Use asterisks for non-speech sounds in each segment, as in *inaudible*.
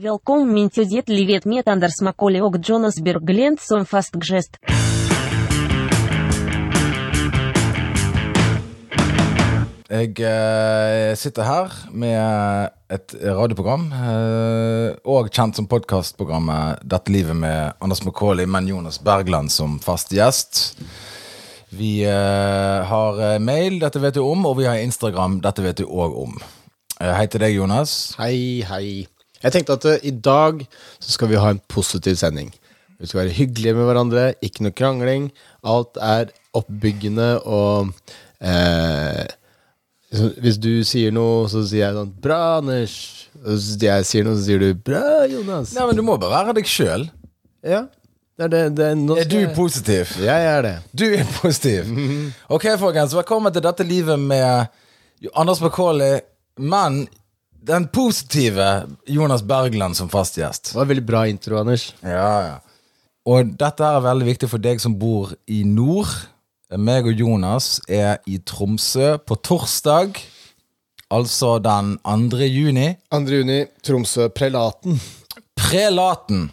Welkom Mintudet Livet met Anders Macaulay og Jonas Berglund som fast gest. Jeg eh, sitter her med et radioprogram, eh, og kjent som podkastprogrammet 'Dette livet' med Anders Macauley, men Jonas Bergland som fast gjest. Vi eh, har eh, mail, dette vet du om, og vi har Instagram, dette vet du òg om. Eh, hei til deg, Jonas. Hei, hei. Jeg tenkte at uh, i dag så skal vi ha en positiv sending. Vi skal være hyggelige med hverandre, ikke noe krangling. Alt er oppbyggende og eh, Hvis du sier noe, så sier jeg sånn 'Bra, Anders'. Hvis jeg sier noe, så sier du 'Bra, Jonas'. Nei, men Du må bare være deg sjøl. Ja, det er det, det er, Er du positiv? Jeg er det. Du er positiv. Ok, folkens. Velkommen til dette livet med Anders Macauley, men den positive Jonas Bergland som fast gjest. Det var en veldig bra intro, Anders. Ja, ja. Og dette er veldig viktig for deg som bor i nord. Meg og Jonas er i Tromsø på torsdag, altså den 2. juni. 2. juni, Tromsø, Prelaten. Prelaten.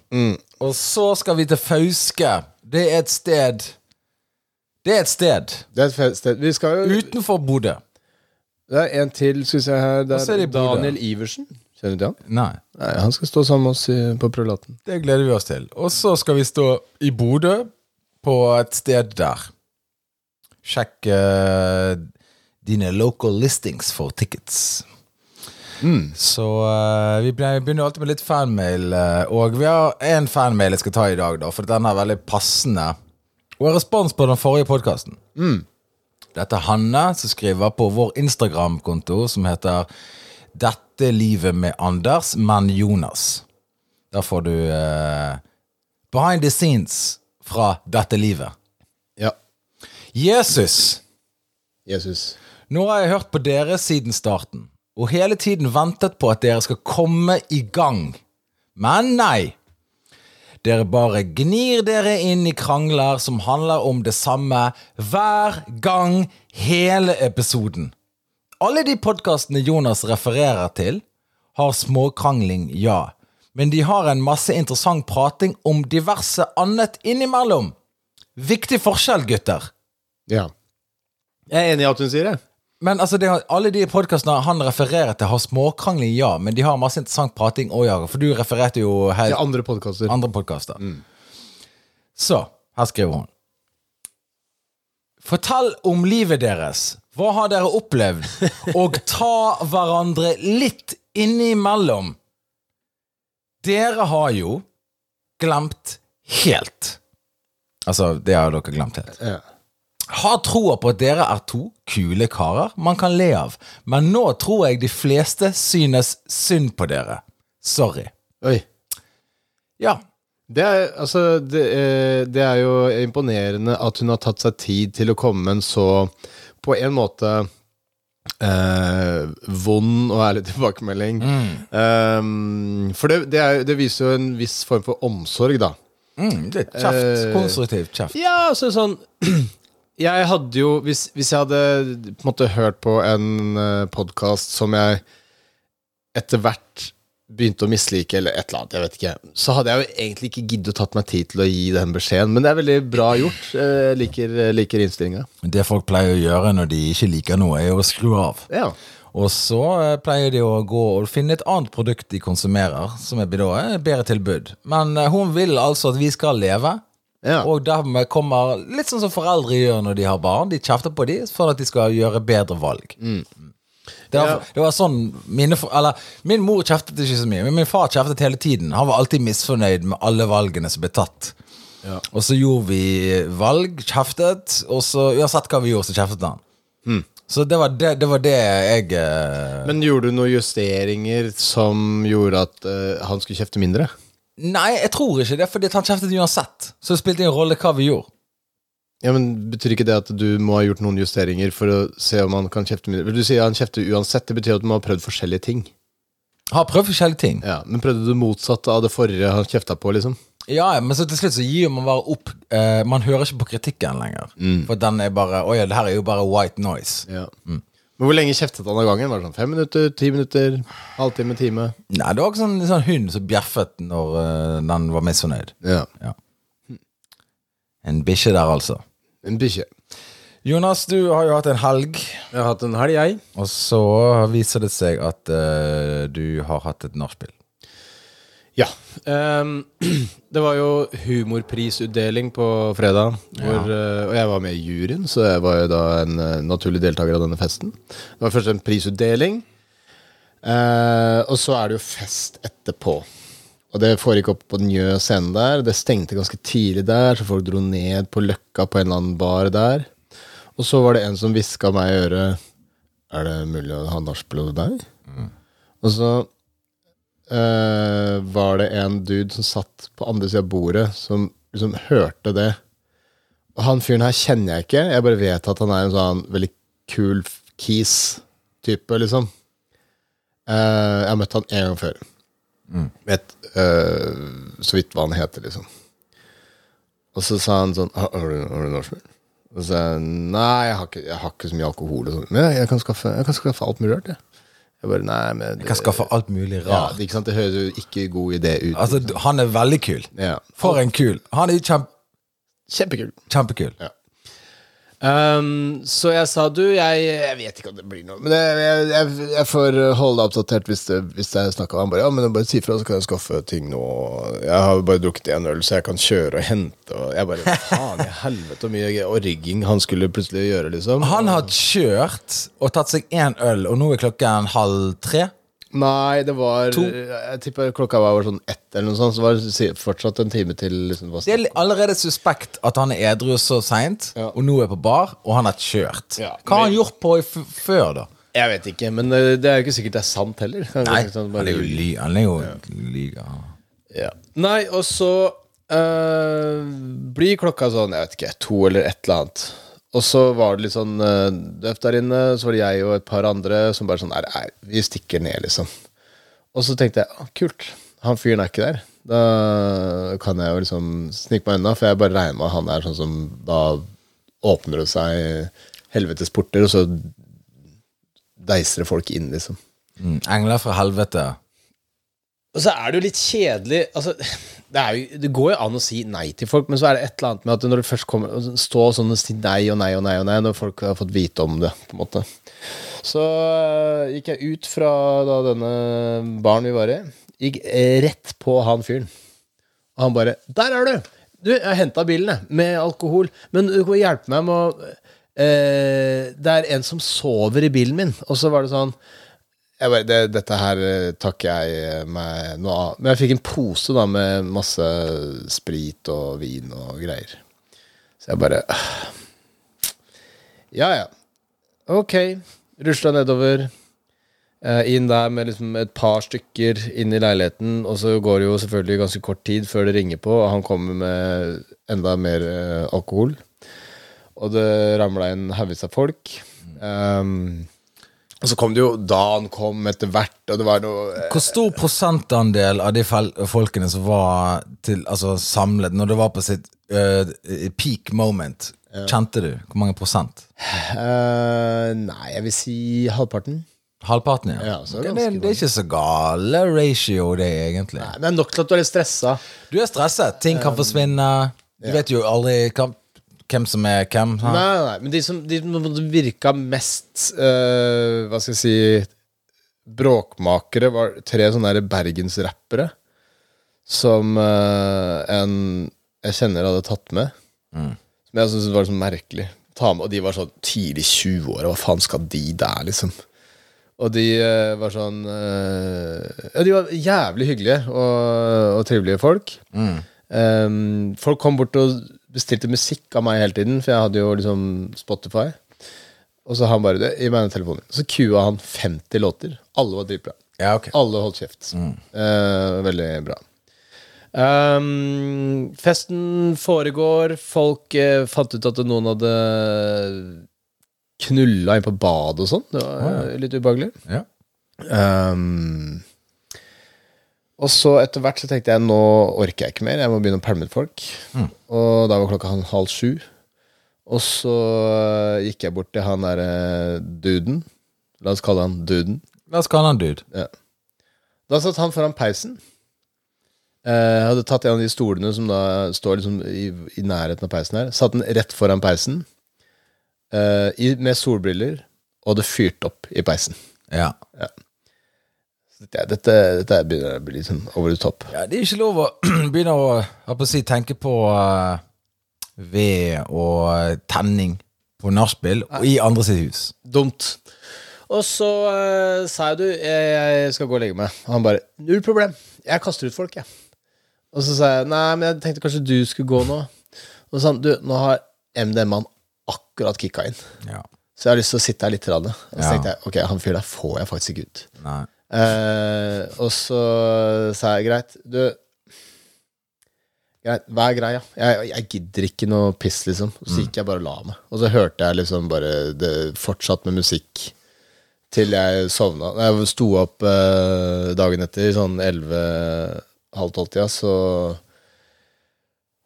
Og så skal vi til Fauske. Det er et sted Det er et sted Det er et sted. Vi skal jo utenfor Bodø. Det er en til, skal vi se her. Det er. Daniel Iversen. Kjenner du til han? Nei. Nei, Han skal stå sammen med oss i- på Prøvelaten. Det gleder vi oss til. Og så skal vi stå i Bodø, på et sted der. Sjekk eh, dine local listings for tickets. Så eh, vi ble- begynner alltid med litt fanmail, eh, og vi har én fanmail jeg skal ta i dag, da, for den er veldig passende. Og en respons på den forrige podkasten. Dette er Hanne som skriver på vår Instagram-konto som heter 'Dette livet med Anders, men Jonas'. Der får du eh, behind the scenes fra dette livet. Ja. Jesus! Jesus. Nå har jeg hørt på dere siden starten, og hele tiden ventet på at dere skal komme i gang. Men nei. Dere bare gnir dere inn i krangler som handler om det samme hver gang hele episoden. Alle de podkastene Jonas refererer til, har småkrangling, ja. Men de har en masse interessant prating om diverse annet innimellom. Viktig forskjell, gutter. Ja. Jeg er enig i at hun sier, jeg. Men altså, har- alle de podkastene han refererer til, har småkrangling, ja. Men de har masse interessant prating òg, ja. For du refererte jo helt Til andre podkaster. andre podkaster. Så, her skriver hun. Fortell om livet deres. Hva har dere opplevd? Og ta hverandre litt innimellom. Dere har jo glemt helt. Altså, det har dere glemt helt. Ja. Har troa på at dere er to kule karer man kan le av, men nå tror jeg de fleste synes synd på dere. Sorry. Oi. Ja. Det er, altså, det, eh, det er jo imponerende at hun har tatt seg tid til å komme med en så på en måte eh, vond og ærlig *laughs* tilbakemelding. Um, for det, det, er, det viser jo en viss form for omsorg, da. Mm, det er kjeft. Eh, Konstruktivt kjeft. Ja, altså sånn *clears throat* Jeg hadde jo Hvis, hvis jeg hadde på en måte hørt på en uh, podkast som jeg etter hvert begynte å mislike, eller et eller annet, jeg vet ikke, så hadde jeg jo egentlig ikke giddet å tatt meg tid til å gi den beskjeden. Men det er veldig bra gjort. Jeg liker, liker innstillinga. Det folk pleier å gjøre når de ikke liker noe, er å skru av. Ja. Og så eh, pleier de å gå og finne et annet produkt de konsumerer, som er bedre tilbud. Men eh, hun vil altså at vi skal leve. Ja. Og dermed kommer litt sånn som foreldre gjør når de har barn. De kjefter på dem for at de skal gjøre bedre valg. Det, var, Ja. det var sånn mine, eller, Min mor kjeftet ikke så mye, men min far kjeftet hele tiden. Han var alltid misfornøyd med alle valgene som ble tatt. Ja. Og så gjorde vi valg, kjeftet, og så uansett hva vi gjorde, så kjeftet han. Så det var det, det var det jeg eh, Men gjorde du noen justeringer som gjorde at uh, han skulle kjefte mindre? Nei, jeg tror ikke det, fordi han kjeftet uansett. Så det spilte ingen rolle hva vi gjorde. Ja, men Betyr ikke det at du må ha gjort noen justeringer for å se om han kan kjefte mindre? Du sier han kjefter uansett, det betyr at du må ha prøvd forskjellige ting. Har prøvd forskjellige ting. Ja, Men prøvde du motsatt av det forrige han kjefta på, liksom? Ja, men så til slutt så gir man bare opp. Eh, man hører ikke på kritikken lenger. For den er bare Å ja, det her er jo bare white noise. Ja. Men hvor lenge kjeftet han av gangen? Var det sånn fem minutter, ti minutter, halvtime, time? Nei, det var ikke sånn, sånn hund som bjeffet når eh, den var misfornøyd. Ja. Ja. En bikkje der, altså. En bikkje. Jonas, du har jo hatt en helg, Jeg har hatt en helg, jeg. og så viser det seg at eh, du har hatt et nachspiel. Ja. Um, *clears throat* det var jo humorprisutdeling på fredag, hvor, eh, og jeg var med i juryen, så jeg var jo da en eh, naturlig deltaker av denne festen. Det var først en prisutdeling, uh, og så er det jo fest etterpå. Og det foregikk opp på Njø scene der. Det stengte ganske tidlig der, så folk dro ned på Løkka på en eller annen bar der. Og så var det en som hviska meg i øret Er det mulig å ha nachspiel hos deg? Og så eh, var det en dude som satt på andre sida av bordet, som liksom hørte det. Og han fyren her kjenner jeg ikke. Jeg bare vet at han er en sånn veldig kul Keys-type, liksom. Uh, jeg har møtt han en gang før. Vet uh, så vidt hva han heter, liksom. Og så sa han sånn Har, har du, har du norskmøl? Og så sa jeg nei, jeg har ikke, jeg har ikke så mye alkohol. Og sånn. Men jeg, jeg, kan skaffe, jeg kan skaffe alt mulig rart, jeg. Jeg bare, nei, men Jeg kan skaffe alt mulig ja, rart. det, ikke sant? det høres jo ikke god idé ut. Altså, han er veldig kul. ja. For en kul. Han er kjempe, Kjempekul. kjempekul. Um, så jeg sa du, jeg, jeg vet ikke om det blir noe. Men det, jeg, jeg, jeg får holde deg oppdatert hvis det, hvis det er snakk om Han bare ja, men bare si fra, så kan jeg skaffe ting nå. Jeg har bare drukket én øl, så jeg kan kjøre og hente. Og jeg bare faen i *laughs* helvete hvor mye orging han skulle plutselig gjøre, liksom. Han har kjørt og tatt seg én øl, og nå er klokken halv tre. Nei, det var To. Jeg tipper klokka var sånn ett eller noe sånt, så var det fortsatt en time til. Liksom, Det er allerede suspekt at han er edru så seint, Ja. og nå er på bar, og han har kjørt. Ja, Hva har han gjort på før, da? Jeg vet ikke, men eh, det er jo ikke sikkert det er sant heller. Nei, sånn han er jo ly Han er jo lyga. Ja. Nei, og så øh, blir klokka sånn, jeg vet ikke, to eller et eller annet. Og så var det litt sånn øh, døvt der inne. Så var det jeg og et par andre som bare sånn Nei, vi stikker ned, liksom. Og så tenkte jeg ah, kult, han fyren er ikke der. Da kan jeg jo liksom snike meg unna, for jeg bare regner med han er sånn som Da åpner det seg helvetes porter, og så deiser det folk inn, liksom. Mm. Engler fra helvete. Og så er det jo litt kjedelig altså, det, jo, det går jo an å si nei til folk, men så er det et eller annet med at når du først kommer Stå sånn og si nei og nei og nei og nei når folk har fått vite om det, på en måte. Så øh, gikk jeg ut fra da denne baren vi var i. Gikk rett på han fyren. Og han bare 'Der er du!' Du, jeg henta bilen, jeg, med alkohol. Men du kan hjelpe meg med å eh, Det er en som sover i bilen min. Og så var det sånn bare, det, dette her eh, takker jeg meg noe av. Men jeg fikk en pose da med masse sprit og vin og greier. Så jeg bare ah. Ja, ja. Ok. Rusla nedover. eh, inn der med liksom et par stykker inn i leiligheten. Og så går det jo selvfølgelig ganske kort tid før det ringer på, og han kommer med enda mer eh, alkohol. Og det ramla inn haugvis av folk. Um, og så kom det jo da han kom etter hvert, og det var noe eh, Hvor stor prosentandel av de folkene som var til, altså, samlet når det var på sitt uh, peak moment, kjente du? Hvor mange prosent? Uh, Nei, jeg vil si halvparten. Halvparten, ja. Ja, ganske det, det er ikke så gale ratio, det, egentlig. Nei, men det er nok til at du er litt stressa. Du er stresset. Ting kan forsvinne. Du vet jo aldri hva, hvem som er hvem. Nei, nei, men de som de som virka mest uh, Hva skal jeg si Bråkmakere var tre sånne bergensrappere som uh, en jeg kjenner hadde tatt med. Som jeg syntes var sånn merkelig. Ta med, og de var sånn tidlig 20 år. Hva faen skal de der, liksom? Og de uh, var sånn Ja, de var jævlig hyggelige og, og trivelige folk. Um, folk kom bort og bestilte musikk av meg hele tiden, for jeg hadde jo liksom Spotify. Og så han bare det, Gi meg den telefonen. Så kua han 50 låter. Alle var dritbra. Ja, okay. Alle holdt kjeft. Eh, veldig bra. Um, festen foregår. Folk eh, fant ut at noen hadde knulla inn på badet og sånn. Det var eh, litt ubehagelig. Ja. Um, og så etter hvert så tenkte jeg nå orker jeg ikke mer, jeg må begynne å pælme ut folk. Og da var klokka halv sju. Og så eh, gikk jeg bort til han derre duden La oss kalle han Duden. La oss kalle han dude. Da satt han foran peisen. Jeg hadde tatt en av de stolene som da står liksom i, i nærheten av peisen her. Satt den rett foran peisen uh, i, med solbriller, og det fyrte opp i peisen. Ja. Så Dette, dette, dette begynner å bli sånn over the top. ja. Det er ikke lov å *clears throat* begynne å, å si, tenke på uh, ved og tenning på nachspiel i andre sitt hus. Dumt. Og så uh, sa jeg du, jeg, jeg skal gå og legge meg. Og han bare null problem. Jeg kaster ut folk, jeg. Og så sa jeg nei, men jeg tenkte kanskje du skulle gå nå. Og så sa han du, nå har MDM-en akkurat kicka inn. Ja. Så jeg har lyst til å sitte her litt. Og så Ja. tenkte jeg ok, han fyren der får jeg faktisk ikke ut. Nei. Eh, og så sa jeg greit, du Greit, hva er greia? Jeg, jeg gidder ikke noe piss, liksom. Så gikk jeg bare og la meg. Og så hørte jeg liksom bare det fortsatt med musikk til jeg sovna. Jeg sto opp eh, dagen etter, sånn elleve-halv tolv-tida, så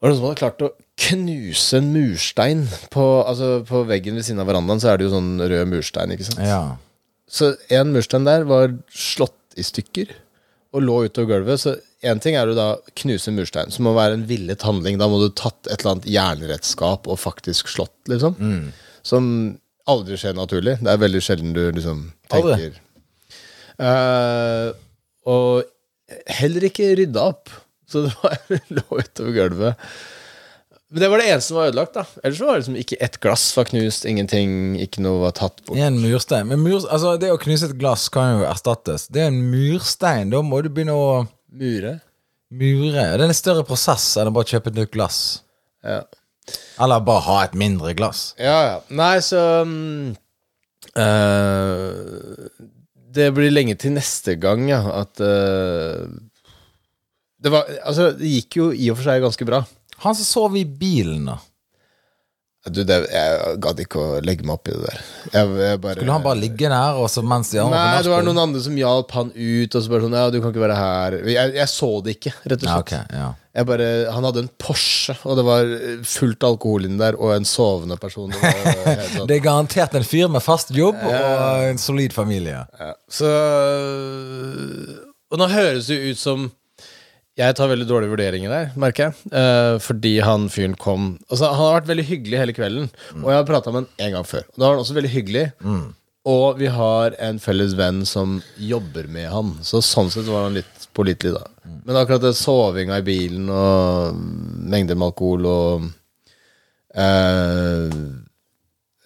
var det noen som hadde klart å knuse en murstein på, altså på veggen ved siden av verandaen. Så er det jo sånn rød murstein, ikke sant. Ja. Så en murstein der var slått i stykker og lå utover gulvet. Så én ting er å da knuse murstein, som må være en villet handling. Da må du tatt et eller annet jernredskap og faktisk slått, liksom. Som aldri skjer naturlig. Det er veldig sjelden du liksom tenker. uh, og heller ikke rydda opp. Så det var, *laughs* lå utover gulvet. Men det var det eneste som var ødelagt. da Ellers var det liksom ikke ett glass var knust, ingenting, ikke noe var tatt bort. En murstein. Men mur, altså, det å knuse et glass kan jo erstattes. Det er en murstein. Da må du begynne å Mure. mure. Det er en større prosess enn å bare kjøpe et nytt glass. Ja. Eller bare ha et mindre glass. Ja, ja. Nei, så um, uh, Det blir lenge til neste gang, ja, at uh, Det var Altså, det gikk jo i og for seg ganske bra. Han som sov i bilen, da. Du, det, jeg gadd ikke å legge meg opp i det der. Jeg, jeg bare Skulle han bare ligge der mens de andre Nei, det var noen andre som hjalp han ut, og så bare sånn Ja, du kan ikke være her. Jeg, jeg så det ikke, rett og Ja, slett. ja. Jeg bare, Han hadde en Porsche, og det var fullt alkohol inni der, og en sovende person. Det var *laughs* sånn. Det er garantert en fyr med fast jobb og en solid familie. Ja. Så Og nå høres det ut som jeg tar veldig dårlige vurderinger der, merker jeg. Eh, fordi han fyren kom Altså, han har vært veldig hyggelig hele kvelden. Og jeg har prata med han en gang før. Og da var han også veldig hyggelig. Og vi har en felles venn som jobber med han. Så sånn sett var han litt pålitelig, da. Men akkurat det sovinga i bilen og mengder med alkohol og eh,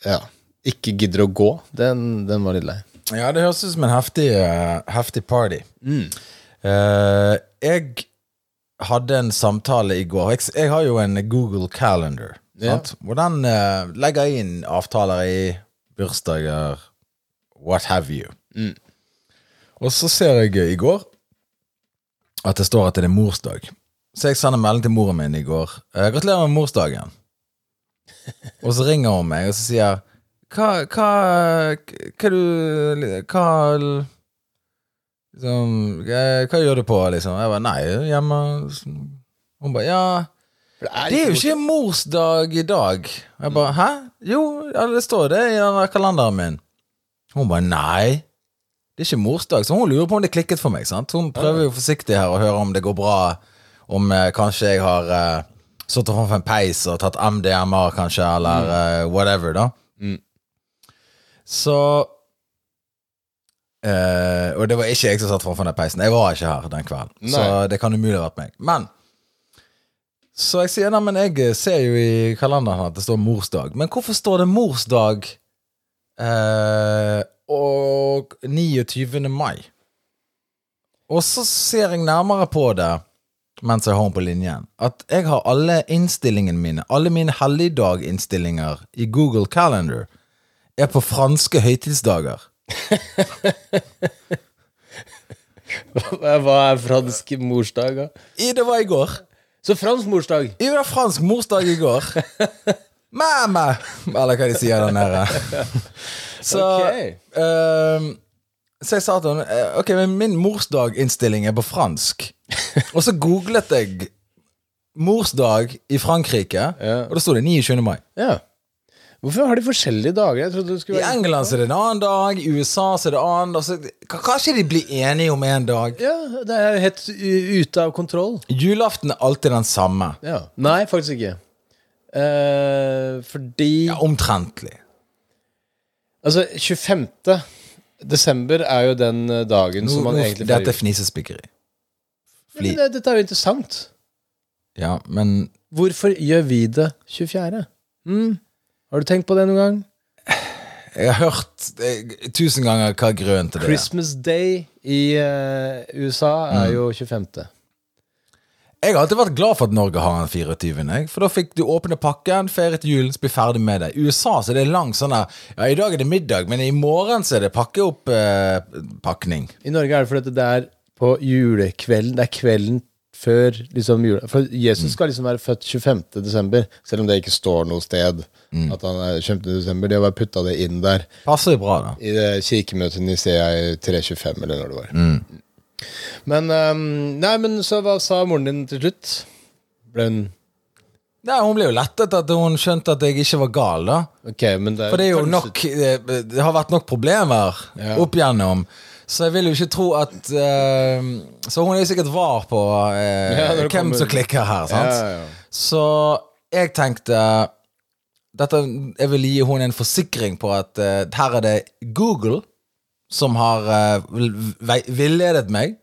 Ja. Ikke gidder å gå, den, den var litt lei. Ja, det høres ut som en heftig, eh, heftig party. Eh, jeg hadde en samtale i går. Jeg, jeg har jo en Google Calendar. Ja. Hvor den eh, legger inn avtaler i bursdager, what have you. Og så ser jeg i går at det står at det er morsdag. Så jeg sender melding til moren min i går. Eh, 'Gratulerer med morsdagen'. *laughs* og så ringer hun meg, og så sier hva, hva, hva du Hva liksom, hva, hva gjør du på, liksom? Jeg bare Nei, hjemme. Hun bare Ja, det er jo ikke morsdag i dag. Jeg bare Hæ? Jo, det står det i den kalenderen min. Hun bare Nei. Det er ikke morsdag. Så hun lurer på om det klikket for meg. sant? Hun prøver jo forsiktig her å høre om det går bra. Om eh, kanskje jeg har eh, sittet framfor en peis og tatt MDMA, kanskje, eller eh, whatever, da. Så eh, Og det var ikke jeg som satt foran den peisen. Jeg var ikke her den kvelden. Så det kan umulig ha vært meg. Men Så jeg sier nei, men jeg ser jo i kalenderen at det står morsdag. Men hvorfor står det morsdag uh, og 29. mai? Og så ser jeg nærmere på det mens jeg har henne på linjen, at jeg har alle innstillingene mine, alle mine helligdaginnstillinger i Google Calendar, er på franske høytidsdager. Hva er fransk morsdag, da? I det var i går. Så fransk morsdag. Det var fransk morsdag i går. Mamma! Eller hva de sier der nede. Så okay. ehm, Så jeg sa til henne eh, Ok, men min morsdaginnstilling er på fransk. Og så googlet jeg morsdag i Frankrike, Ja. og da sto det 29. mai. Ja. Hvorfor har de forskjellige dager? I England så er det en annen dag, i USA så er det en annen dag. Så kan- kanskje de blir enige om en dag? Ja, det er helt ute av kontroll. Julaften er alltid den samme. Ja. Nei, faktisk ikke. Eh, fordi Ja, Omtrentlig. Altså, 25. desember er jo den eh, dagen Nå, som man nå, egentlig dette er fnisespikkeri. fnisespikkeri. Ja, Dette er jo interessant. Ja, men Hvorfor gjør vi det 24.? Mm. Har du tenkt på det noen gang? jeg har hørt eh, tusen ganger hva grønt til det. er. Christmas Day i eh, USA er jo 25. Jeg har alltid vært glad for at Norge har en 24. Jeg, for da fikk du åpne pakken, feiret julen, så bli ferdig med det. I USA så er det lang sånn der Ja, i dag er det middag, men i morgen så er det pakkeopppakning. I Norge er det fordi det er på julekvelden. Det er kvelden før liksom jula. For Jesus skal liksom være født 25. desember, selv om det ikke står noe sted at han er 25. desember. De har bare putta det inn der Passer det bra, da. i det kirkemøtet i Nicea i 325, eller når det var. Men um, Nei, men så hva sa moren din til slutt? Ble hun Nei, Hun ble jo lettet at hun skjønte at jeg ikke var gal, da. okay, men det For det er jo nok Det, det har vært nok problemer Ja. opp igjennom. Så jeg vil jo ikke tro at eh, Så hun er jo sikkert var på eh, Ja, når det hvem kommer- som klikker her, sant? Ja, ja, ja. Så jeg tenkte dette, Jeg vil gi hun en forsikring på at eh, her er det Google som har uh, villedet meg.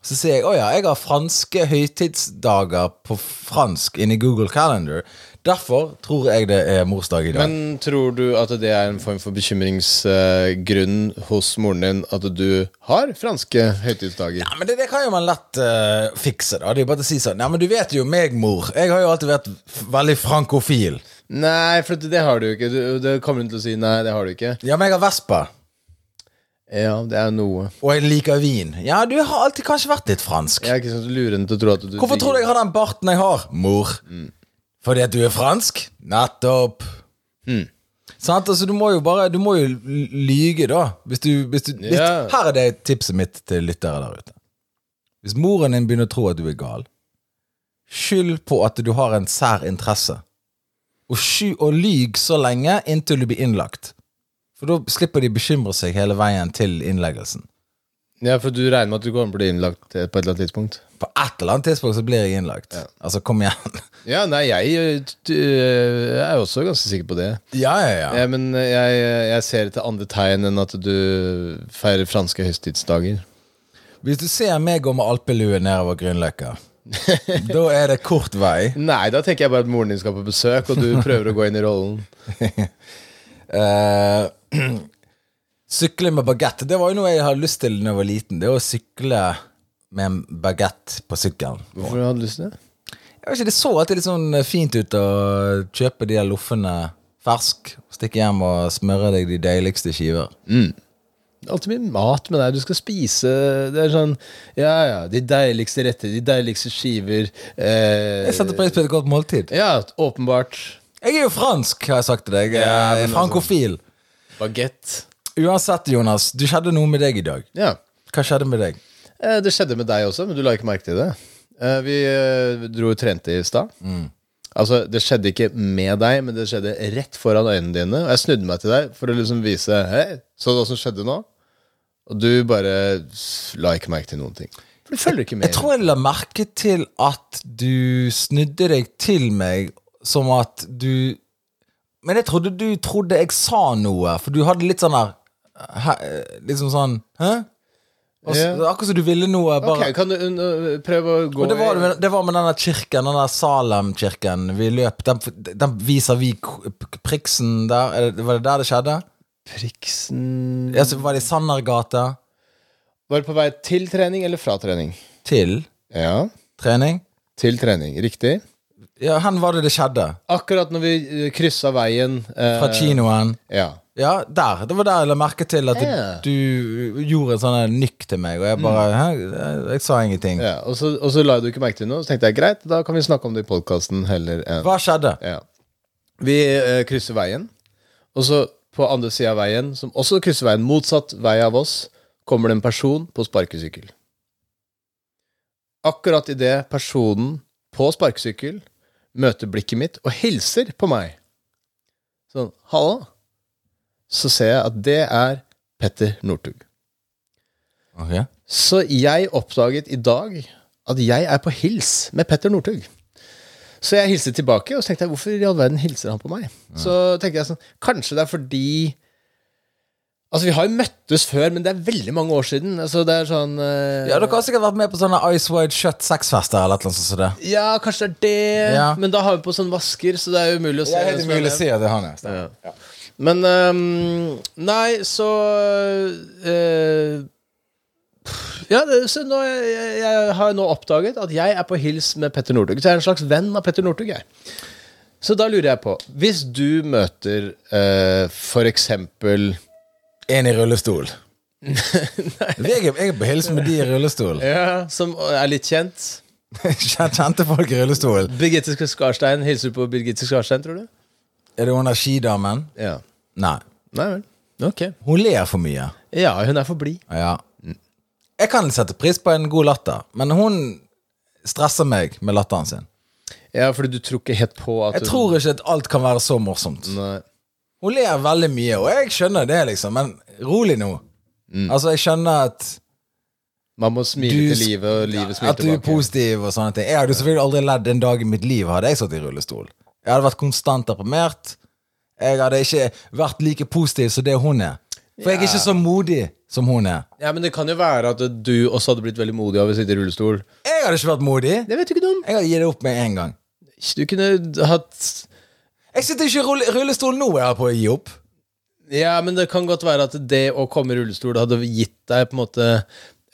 Så sier jeg å ja, jeg har franske høytidsdager på fransk inni Google Calendar. Derfor tror jeg det er morsdag i dag. Men tror du at det er en form for bekymringsgrunn hos moren din at du har franske høytidsdager? Ja, men det, det kan jo man lett uh, fikse. da Det er jo bare å si sånn Nei, men du vet jo meg, mor. Jeg har jo alltid vært veldig frankofil. Nei, for det har du ikke. Du, det kommer hun til å si. Nei, det har du ikke. Ja, men jeg har Vespa. Ja, det er noe. Og jeg liker vin. Ja, du har alltid kanskje vært litt fransk. Jeg er ikke sånn lurende til å tro at du Hvorfor tror du jeg har den barten jeg har, mor? Fordi at du er fransk? Nettopp. Sant? Altså, du må jo bare Du må jo lyge, da. Hvis du, hvis du litt, yeah. Her er det tipset mitt til lyttere der ute. Hvis moren din begynner å tro at du er gal, skyld på at du har en sær interesse. Og, sky, og lyg så lenge inntil du blir innlagt. For da slipper de bekymre seg hele veien til innleggelsen. Ja, for du regner med at du kommer til å bli innlagt eh, på et eller annet tidspunkt? På et eller annet tidspunkt så blir jeg innlagt. Altså, kom igjen. *laughs* Ja, nei, jeg, eh, eh, jeg er også ganske sikker på det. ja, ja, ja. Ja, men jeg, jeg ser etter andre tegn enn at du feirer franske høytidsdager. Hvis du ser meg gå med alpelue nedover Grünerløkka, *laughs* da er det kort vei. Nei, da tenker jeg bare at moren din skal på besøk, og du prøver å gå inn i rollen. *laughs* Eh, *clears throat* sykle med bagett. Det var jo noe jeg hadde lyst til da jeg var liten. Det å sykle med en bagett på sykkelen. Hvorfor hadde du lyst til det? Jeg vet ikke, Det så alltid litt sånn fint ut å kjøpe de der loffene fersk. Stikke hjem og smøre deg de deiligste skiver. Det er alltid mye mat med deg. Du skal spise Det er sånn Ja, ja, de deiligste retter, de deiligste skiver. Eh, Jeg setter pris på et godt måltid. Ja, åpenbart. Jeg er jo fransk, har jeg sagt til deg. Jeg Ja, altså- frankofil. Bagett. Uansett, Jonas, det skjedde noe med deg i dag. Ja. Hva skjedde med deg? Eh, det skjedde med deg også, men du la ikke merke til det. Eh, vi eh, dro og trente i stad. Altså, det skjedde ikke med deg, men det skjedde rett foran øynene dine. Og jeg snudde meg til deg for å liksom vise Hei, så du hva som skjedde nå? Og du bare la ikke merke til noen ting. For du følger ikke med. Jeg tror jeg la merke til at du snudde deg til meg som at du Men jeg trodde du trodde jeg sa noe, for du hadde litt sånn hæ- Liksom sånn Hæ? Også, yeah. Akkurat som du ville noe. Bare, Ok, kan du uh, prøve å gå det var, det var med denne kirken, den der Salem-kirken. Vi løp Den, den viser vi priksen der. Er var det der det skjedde? Priksen Ja, så var det i Sannergata Var det på vei til trening eller fra trening? til Ja, trening? til trening. Riktig. Ja, hvor var det det skjedde? Akkurat når vi kryssa veien eh, Fra kinoen? Ja. Ja, der. Det var der jeg la merke til at Ja. du, du gjorde en sånn nykk til meg, og jeg bare Hæ? Jeg, jeg sa ingenting. ja. Og, så, og så la du ikke merke til noe. Så tenkte jeg greit, da kan vi snakke om det i podkasten heller enn Hva skjedde? ja. Vi eh, krysser veien, og så på andre sida av veien, som også krysser veien, motsatt vei av oss, kommer det en person på sparkesykkel. Akkurat idet personen på sparkesykkel møter blikket mitt og hilser på meg, så sånn Halla. Så ser jeg at det er Petter Northug. Okay. Så jeg oppdaget i dag at jeg er på hils med Petter Northug. Så jeg hilste tilbake, og så tenkte jeg hvorfor i all verden hilser han på meg? Så tenkte jeg sånn Kanskje det er fordi Altså, vi har jo møttes før, men det er veldig mange år siden. Altså, det er sånn uh, Ja, Dere har sikkert vært med på sånne Ice Wide Shut sexfester eller noe sånt. det. Ja, kanskje det er det, Ja. men da har vi på sånn vasker, så det er umulig å se. helt umulig er si at det er han. Ja. Ja. Men um, Nei, så uh, Ja, det, så nå, jeg, jeg har nå oppdaget at jeg er på hils med Petter Northug. Så jeg er en slags venn av Petter Northug. Så da lurer jeg på Hvis du møter uh, for eksempel En i rullestol. *laughs* jeg er på hils med de i rullestol. ja, Som er litt kjent. *laughs* Kjente folk i rullestol. Birgitte Skarstein. Hilser du på Birgitte Skarstein, tror du? Er det hun der skidamen? Ja. Nei. Nei vel. Ok. Hun ler for mye. Ja, hun er for blid. Ja. Jeg kan sette pris på en god latter, men hun stresser meg med latteren sin. Ja, fordi du tror ikke helt på at Jeg tror ikke at alt kan være så morsomt. Nei. Hun ler veldig mye, og jeg skjønner det, liksom, men rolig nå. Altså, jeg skjønner at Man må smile Du- til livet, og livet smiler tilbake. At du er positiv og sånne ting. Jeg hadde selvfølgelig aldri ledd en dag i mitt liv hadde jeg satt i rullestol. Jeg hadde vært konstant deprimert. Jeg hadde ikke vært like positiv som det hun er. For jeg er ikke så modig som hun er. Ja, men det kan jo være at du også hadde blitt veldig modig av å sitte i rullestol. Jeg hadde ikke vært modig. Det vet du ikke noe om. Jeg hadde gitt det opp med en gang. Du kunne hatt Jeg sitter ikke i rull- rullestol nå, jeg er på å gi opp. Ja, men det kan godt være at det å komme i rullestol hadde gitt deg på en måte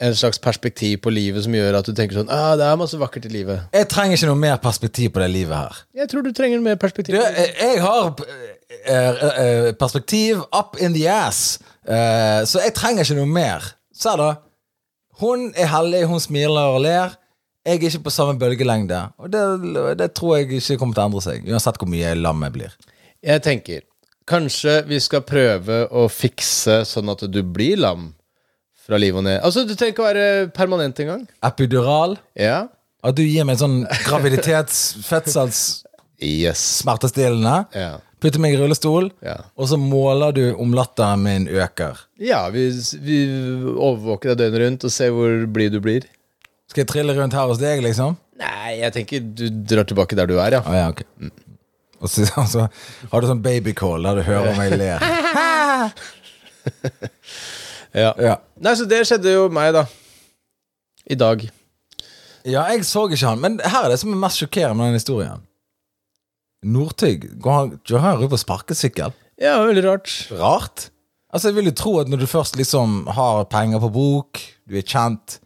en slags perspektiv på livet som gjør at du tenker sånn ah, det er masse vakkert i livet. Jeg trenger ikke noe mer perspektiv på det livet her. Jeg tror du trenger mer perspektiv. Du, jeg har eh, eh, perspektiv up in the ass, Eh, så jeg trenger ikke noe mer. Se da. Hun er heldig, hun smiler og ler. Jeg er ikke på samme bølgelengde. Og det, det tror jeg ikke kommer til å endre seg, uansett hvor mye lam jeg blir. Jeg tenker kanskje vi skal prøve å fikse sånn at du blir lam fra liv og ned. Altså, du trenger ikke å være permanent engang. Epidural. Ja. At du gir meg en sånn graviditets, *laughs* fødsels, Yes. smertestillende. Ja. Putter meg i rullestol, Ja. og så måler du om latteren min øker. Ja, vi, vi overvåker deg døgnet rundt og ser hvor blid du blir. Skal jeg trille rundt her hos deg, liksom? Nei, jeg tenker du drar tilbake der du er, ja. Ah, ja, ok. Og så, *laughs* altså, har du sånn babycall der du hører meg le. *laughs* ja. Ja. Nei, så det skjedde jo meg, da. I dag. ja, jeg så ikke han, men her er det som er mest sjokkerende med den historien. Northug går han går han rundt på sparkesykkel? Ja, veldig rart. Rart. Altså, jeg vil jo tro at når du først liksom har penger på bok, du er kjent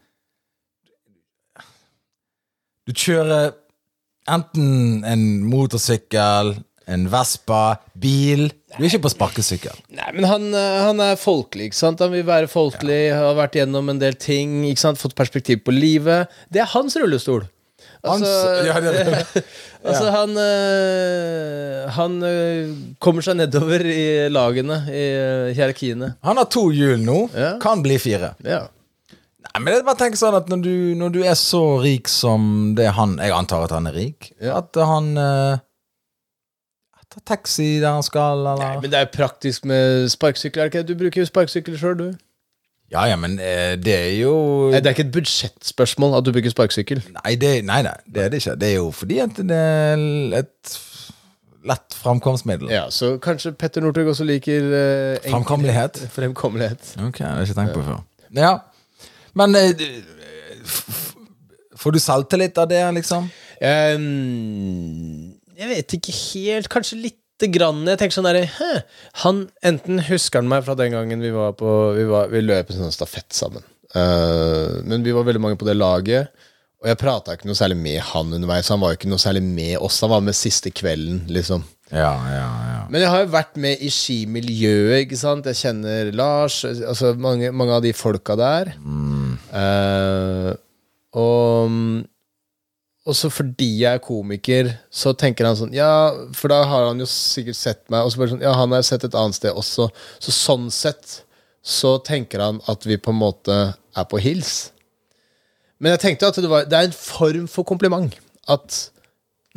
Du kjører enten en motorsykkel, en Vespa, bil Du er ikke på sparkesykkel. Nei, men han, eh, han er folkelig, ikke sant? Han vil være folkelig, har vært gjennom en del ting, ikke sant? Fått perspektiv på livet. Det er hans rullestol. Altså, Hans- ja, det det. *laughs* altså han øh, Han øh, kommer seg nedover i lagene, i hierarkiene. Han har to hjul nå. Ja. Kan bli fire. Ja. Nei, men jeg bare tenker sånn at når du, når du er så rik som det han Jeg antar at han er rik. Ja. At han eh, tar taxi der han skal, eller Nei, men det er jo praktisk med sparkesykkel. er det ikke? det? Du bruker jo sparkesykkel sjøl, du. Ja, ja, men eh, det er jo Nei, det er ikke et budsjettspørsmål at du bruker sparkesykkel. Nei, det, nei, nei, det er det ikke. Det er jo fordi at det er et lett framkomstmiddel. Ja, Så kanskje Petter Northug også liker eh, enkel- Framkommelighet. *laughs* Fremkommelighet. Ok, det har jeg ikke tenkt på før. Ja, men eh, du- f- f- Får du selvtillit av det, liksom? Ehm, jeg vet ikke helt. Kanskje lite grann. Jeg tenker sånn der, Han, Enten husker han meg fra den gangen vi var på Vi, var, vi løp en sånn stafett sammen. Uh, men vi var veldig mange på det laget. Og jeg prata ikke noe særlig med han underveis. Han var jo ikke noe særlig med oss. Han var med siste kvelden, liksom. Ja, ja, ja. Men jeg har jo vært med i skimiljøet, ikke sant. Jeg kjenner Lars, altså mange, mange av de folka der. Eh, og og så fordi jeg er komiker, så tenker han sånn Ja, for da har han jo sikkert sett meg, og så bare sånn Ja, han har jeg sett et annet sted også. Så sånn sett så tenker han at vi på en måte er på hils. Men jeg tenkte at det, var, det er en form for kompliment. At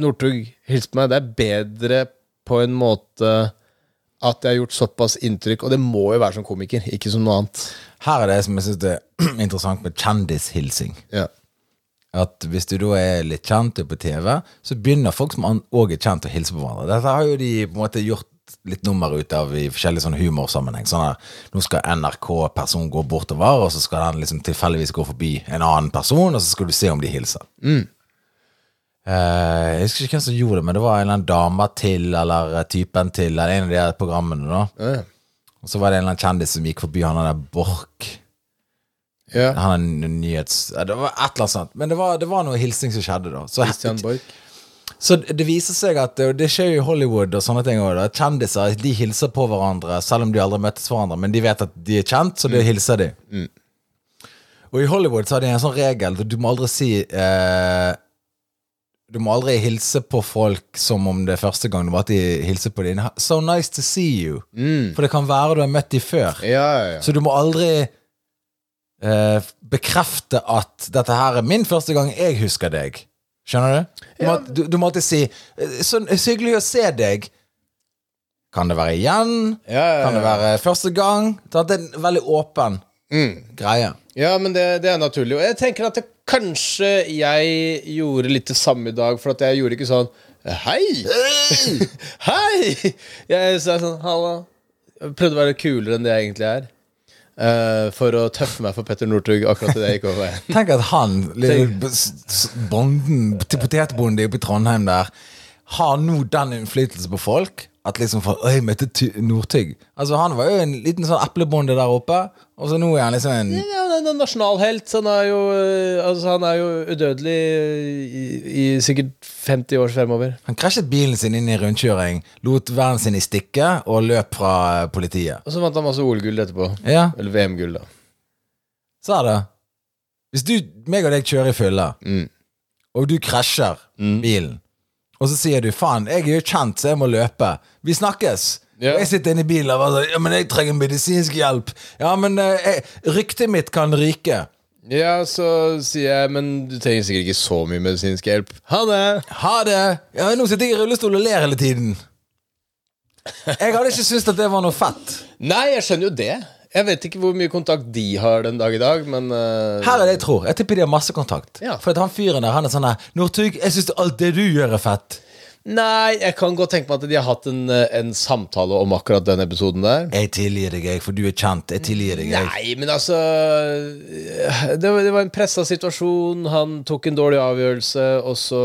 Northug hilser på meg. Det er bedre på en måte at jeg har gjort såpass inntrykk, og det må jo være som komiker, ikke som noe annet. Her er det som jeg syns er *clears throat* interessant med kjendishilsing. Ja. At hvis du da er litt kjent på TV, så begynner folk som òg er kjent, å hilse på hverandre. Dette har jo de på en måte gjort litt nummer ut av i forskjellige sånne humorsammenheng. Sånn her, nå skal NRK-person gå bortover, og så skal den liksom tilfeldigvis gå forbi en annen person, og så skal du se om de hilser. Eh, jeg husker ikke hvem som gjorde det, men det var en eller annen dame til, eller eh, typen til, eller en av de her programmene, da. Mm. Og så var det en eller annen kjendis som gikk forbi han der Borch. Ja. Han er nyhets... Det var et eller annet sånt. Men det var, det var noe hilsing som skjedde, da. Så, Christian Borch. så det viser seg at det skjer jo i Hollywood og sånne ting òg. Kjendiser de hilser på hverandre selv om de aldri møttes hverandre, men de vet at de er kjent, så da hilser de. Og i Hollywood så har de en sånn regel du må aldri si eh, Du må aldri hilse på folk som om det er første gang. Du at de Hilser på dem. So nice to see you. For det kan være du har møtt dem før. Ja, ja, ja. Så du må aldri eh, bekrefte at dette her er min første gang jeg husker deg. Skjønner du? Du, må, du, du må alltid si eh, Så så hyggelig å se deg. Kan det være igjen? Ja, ja, ja. Kan det være første gang? Det er en veldig åpen greie. Ja, men det, det er naturlig. Og jeg tenker at det, kanskje jeg gjorde litt det samme i dag, for at jeg gjorde ikke sånn Hei! *laughs* Hei! Jeg sa sånn Halla. Jeg prøvde å være kulere enn det jeg egentlig er. Eh, for å tøffe meg for Petter Northug akkurat idet jeg gikk over veien. *laughs* Tenk at han, bonden, til potetbonde oppe i Trondheim der, har nå den innflytelsen på folk at liksom for, jeg møtte Northug. Altså, han var jo en liten sånn eplebonde der oppe, og så nå er han liksom en Ja, han er en nasjonalhelt. Han er jo, eh, altså, han er jo udødelig i, i sikkert 50 år fremover. Han krasjet bilen sin inn i rundkjøring, lot vennen sin i stikket og løp fra eh, politiet. Og så vant han masse OL-gull etterpå. Ja, Eller VM-gull, da. sa det. Hvis du, meg og deg kjører i fylla, Mm. og du krasjer bilen, og så sier du 'faen, jeg er jo kjent, så jeg må løpe'. Vi snakkes. Yeah. Jeg sitter inne i bilen og bare 'ja, men jeg trenger medisinsk hjelp'. Ja, men eh, ryktet mitt kan ryke. Ja, så sier jeg Men du trenger sikkert ikke så mye medisinsk hjelp. Ha det! Ha det! Ja, nå sitter jeg i rullestol og ler hele tiden. Jeg hadde ikke syntes at det var noe fett. Nei, jeg skjønner jo det. Jeg vet ikke hvor mye kontakt de har den dag i dag, men uh... Her er det jeg tror. Jeg tipper de har masse kontakt. Ja. For at han fyren der, han er sånn her Northug, jeg syns alt det du gjør, er fett. Nei, jeg kan godt tenke meg at de har hatt en, eh, en samtale om akkurat den episoden der. Jeg tilgir deg, jeg, for du er kjent. Jeg tilgir deg, jeg. Nei, men altså Det var, det var en pressa situasjon. Han tok en dårlig avgjørelse, og så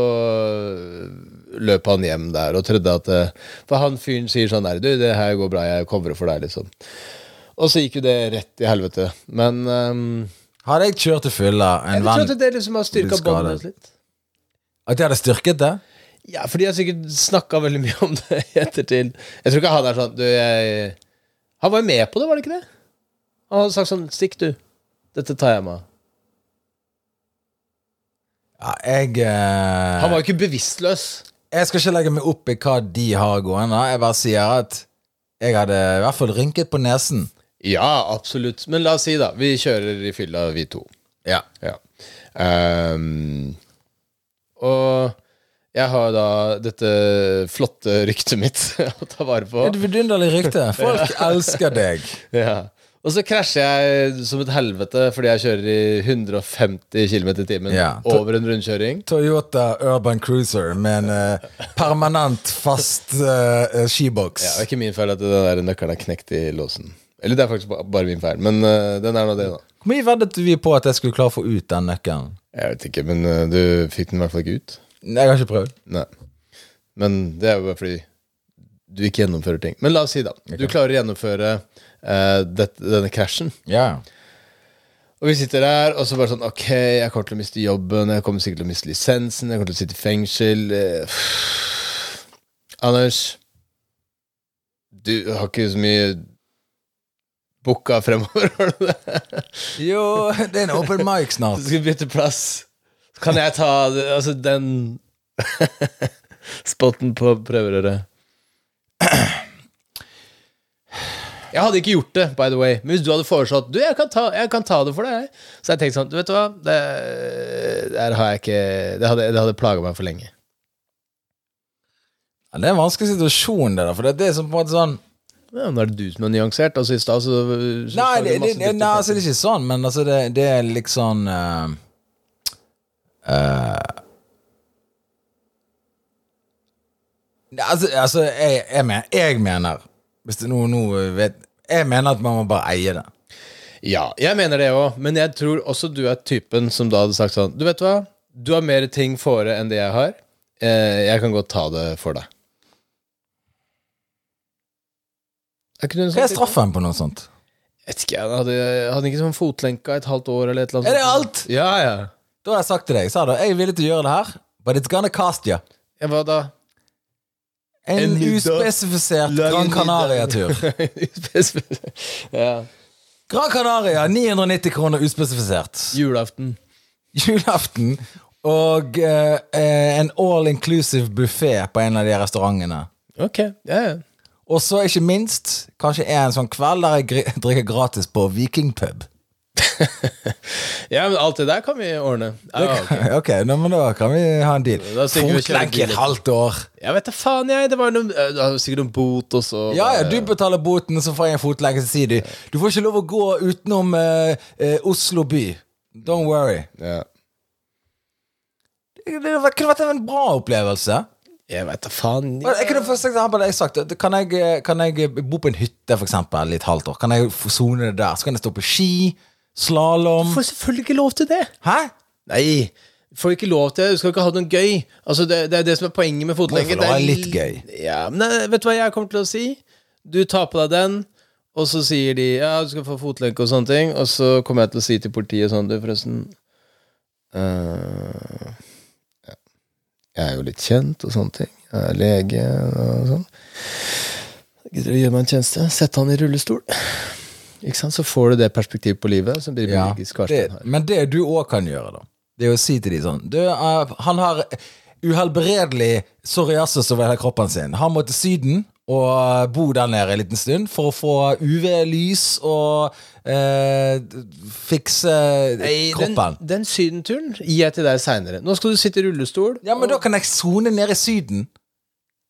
løp han hjem der og trodde at eh, For han fyren sier sånn her Du, det her går bra, jeg covrer for deg, liksom. Og så gikk jo det rett i helvete. Men um, Hadde jeg kjørt til fylla en jeg venn at det liksom har styrka skadet. båndet deres litt. At de hadde styrket det? Ja, for de har sikkert snakka veldig mye om det i ettertid. Jeg tror ikke han er sånn Du, jeg Han var jo med på det, var det ikke det? Han hadde sagt sånn Stikk, du. Dette tar jeg meg av. Ja, jeg eh, Han var jo ikke bevisstløs. Jeg skal ikke legge meg opp i hva de har gående. Jeg bare sier at jeg hadde i hvert fall rynket på nesen. Ja, absolutt. Men la oss si, da. Vi kjører i fylla, vi to. Ja. Ja. Um, og jeg har da dette flotte ryktet mitt *laughs* å ta vare på. Et vidunderlig rykte. Folk elsker deg. *laughs* Ja. Og så krasjer jeg som et helvete fordi jeg kjører i 150 km i timen Ja. over en rundkjøring. Toyota Urban Cruiser med en uh, permanent, fast uh, skiboks. Ja, det er ikke min feil at den nøkkelen er knekt i låsen. Eller det er faktisk bare min feil, men uh, den er nå det, da. Hvor mye veddet vi på at jeg skulle klare å få ut den nøkkelen? Jeg vet ikke, men uh, du fikk den i hvert fall ikke ut. Jeg har ikke prøvd. Nei. Men det er jo bare fordi du ikke gjennomfører ting. Men la oss si, da. Du klarer å gjennomføre uh, dette, denne krasjen. Ja. Og vi sitter der, og så bare sånn Ok, jeg kommer til å miste jobben, jeg kommer sikkert til å miste lisensen, jeg kommer til å sitte i fengsel. eh, *sighs* Anders, du har ikke så mye booka fremover? Jo, det er en open mic snart. Du skal bytte plass. Kan jeg ta altså den spotten på prøverøret? Jeg hadde ikke gjort det, by the way. Men hvis du hadde foreslått Du, jeg kan ta, jeg kan ta det for deg. Så jeg tenkte sånn, du vet du hva Det, det her har jeg ikke Det hadde, det hadde plaga meg for lenge. Ja, Det er en vanskelig situasjon, det der. For det er det som på en måte sånn Ja, nå er det du som er nyansert. Altså I stad så, så Nei, det, det, det, nei altså, det er ikke sånn, men altså, det, det er liksom uh, Altså, altså jeg, jeg, mener, jeg mener Hvis det noe, noe vet Jeg mener at man må bare eie det. Ja, jeg mener det òg, men jeg tror også du er typen som da hadde sagt sånn Du vet hva, du har mer ting fore enn det jeg har. Eh, jeg kan godt ta det for deg. Er ikke du en Hva er straffen på noe sånt? Jeg vet ikke, jeg hadde, hadde ikke sånn fotlenka et halvt år eller et eller annet Er det alt? Ja, ja. Da har jeg sagt til deg, sa du, jeg er villig til å gjøre det her, but it's gonna cost you. ja hva da? En, En uspesifisert Gran Canaria-tur. *laughs* ja. Gran Canaria, 990 kroner uspesifisert. Julaften. Julaften og eh, eh, en all inclusive buffé på en av de restaurantene. Ok, ja, ja. Og så ikke minst, kanskje en sånn kveld der jeg *laughs* drikker gratis på Vikingpub. *laughs* Ja, men alt det der kan vi ordne. Ja, ok. ok, nå, men da kan vi ha en deal. Fotlenke i et halvt år. Jeg vet da faen, jeg. Det var noe, eh, det var sikkert noen bot, og så Ja, ja, du betaler boten, så får jeg en fotlenke, så sier du Du får ikke lov å gå utenom eh, eh, Oslo by. Don't worry. ja. Det, det kunne vært en bra opplevelse. Jeg vet da faen. Jeg kunne for eksempel jeg sagt Kan jeg, kan jeg bo på en hytte for eksempel i et halvt år? Kan jeg få sone det der? Så kan jeg stå på ski, slalåm Du får selvfølgelig ikke lov til det. Hæ? Nei. Du får ikke lov til det. Du skal ikke ha noe gøy. Altså, det, det er det som er poenget med fotlenke. Det er litt gøy. Ja, men vet du hva jeg kommer til å si? Du tar på deg den, og så sier de ja, du skal få fotlenke og sånne ting, og så kommer jeg til å si til politiet sånn, du, forresten eh, ja. Jeg er jo litt kjent og sånne ting. Jeg er lege og sånn. Gidder du å gjøre meg en tjeneste? Sette han i rullestol. Ikke sant? Så får du det perspektivet på livet som blir Ja, det, men det du òg kan gjøre, da, det er å si til de sånn du, uh, Han har uhelbredelig psoriasis over hele kroppen sin. Han må til Syden og bo der nede en liten stund for å få UV-lys og eh, fikse Nei, kroppen. den sydenturen gir jeg til deg seinere. Nå skal du sitte i rullestol. Ja, men da kan jeg sone nede i Syden.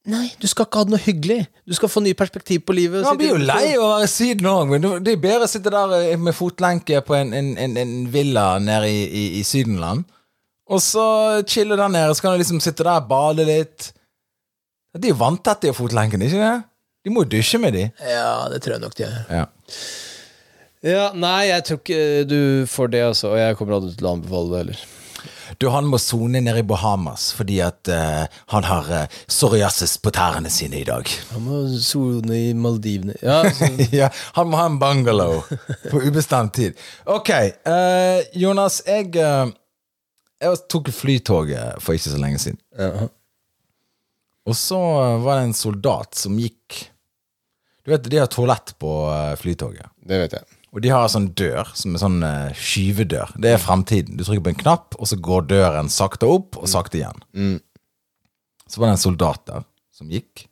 Nei, du skal ikke ha det noe hyggelig. Du skal få ny perspektiv på livet. Man blir jo lei av å være i Syden òg, men det er bedre å sitte der eh, med fotlenke på en, en, en, en villa nede i, i, i Sydenland. Og så chille der nede, så kan du liksom sitte der, bade litt. De er vanntette i fotlenken, ikke det? De må jo dusje med de. Ja, det tror jeg nok de gjør. Ja. Ja, nei, jeg tror ikke du får det, altså. Og jeg kommer aldri til å anbefale det heller. Du, han må sone nede i Bahamas fordi at uh, han har uh, psoriasis på tærne sine i dag. Han må sone i Maldivene. Ja, altså, *laughs* ja, han må ha en bungalow på ubestemt tid. Ok, uh, Jonas, jeg eh, Jeg tok flytoget for ikke så lenge siden. ja. Og så eh, var det en soldat som gikk Du vet, de har toalett på eh, flytoget. Det vet jeg. Og de har en sånn dør som er sånn eh, skyvedør. Det er fremtiden. Du trykker på en knapp, og så går døren sakte opp og sakte igjen. Mm. Så var det en soldat der som gikk.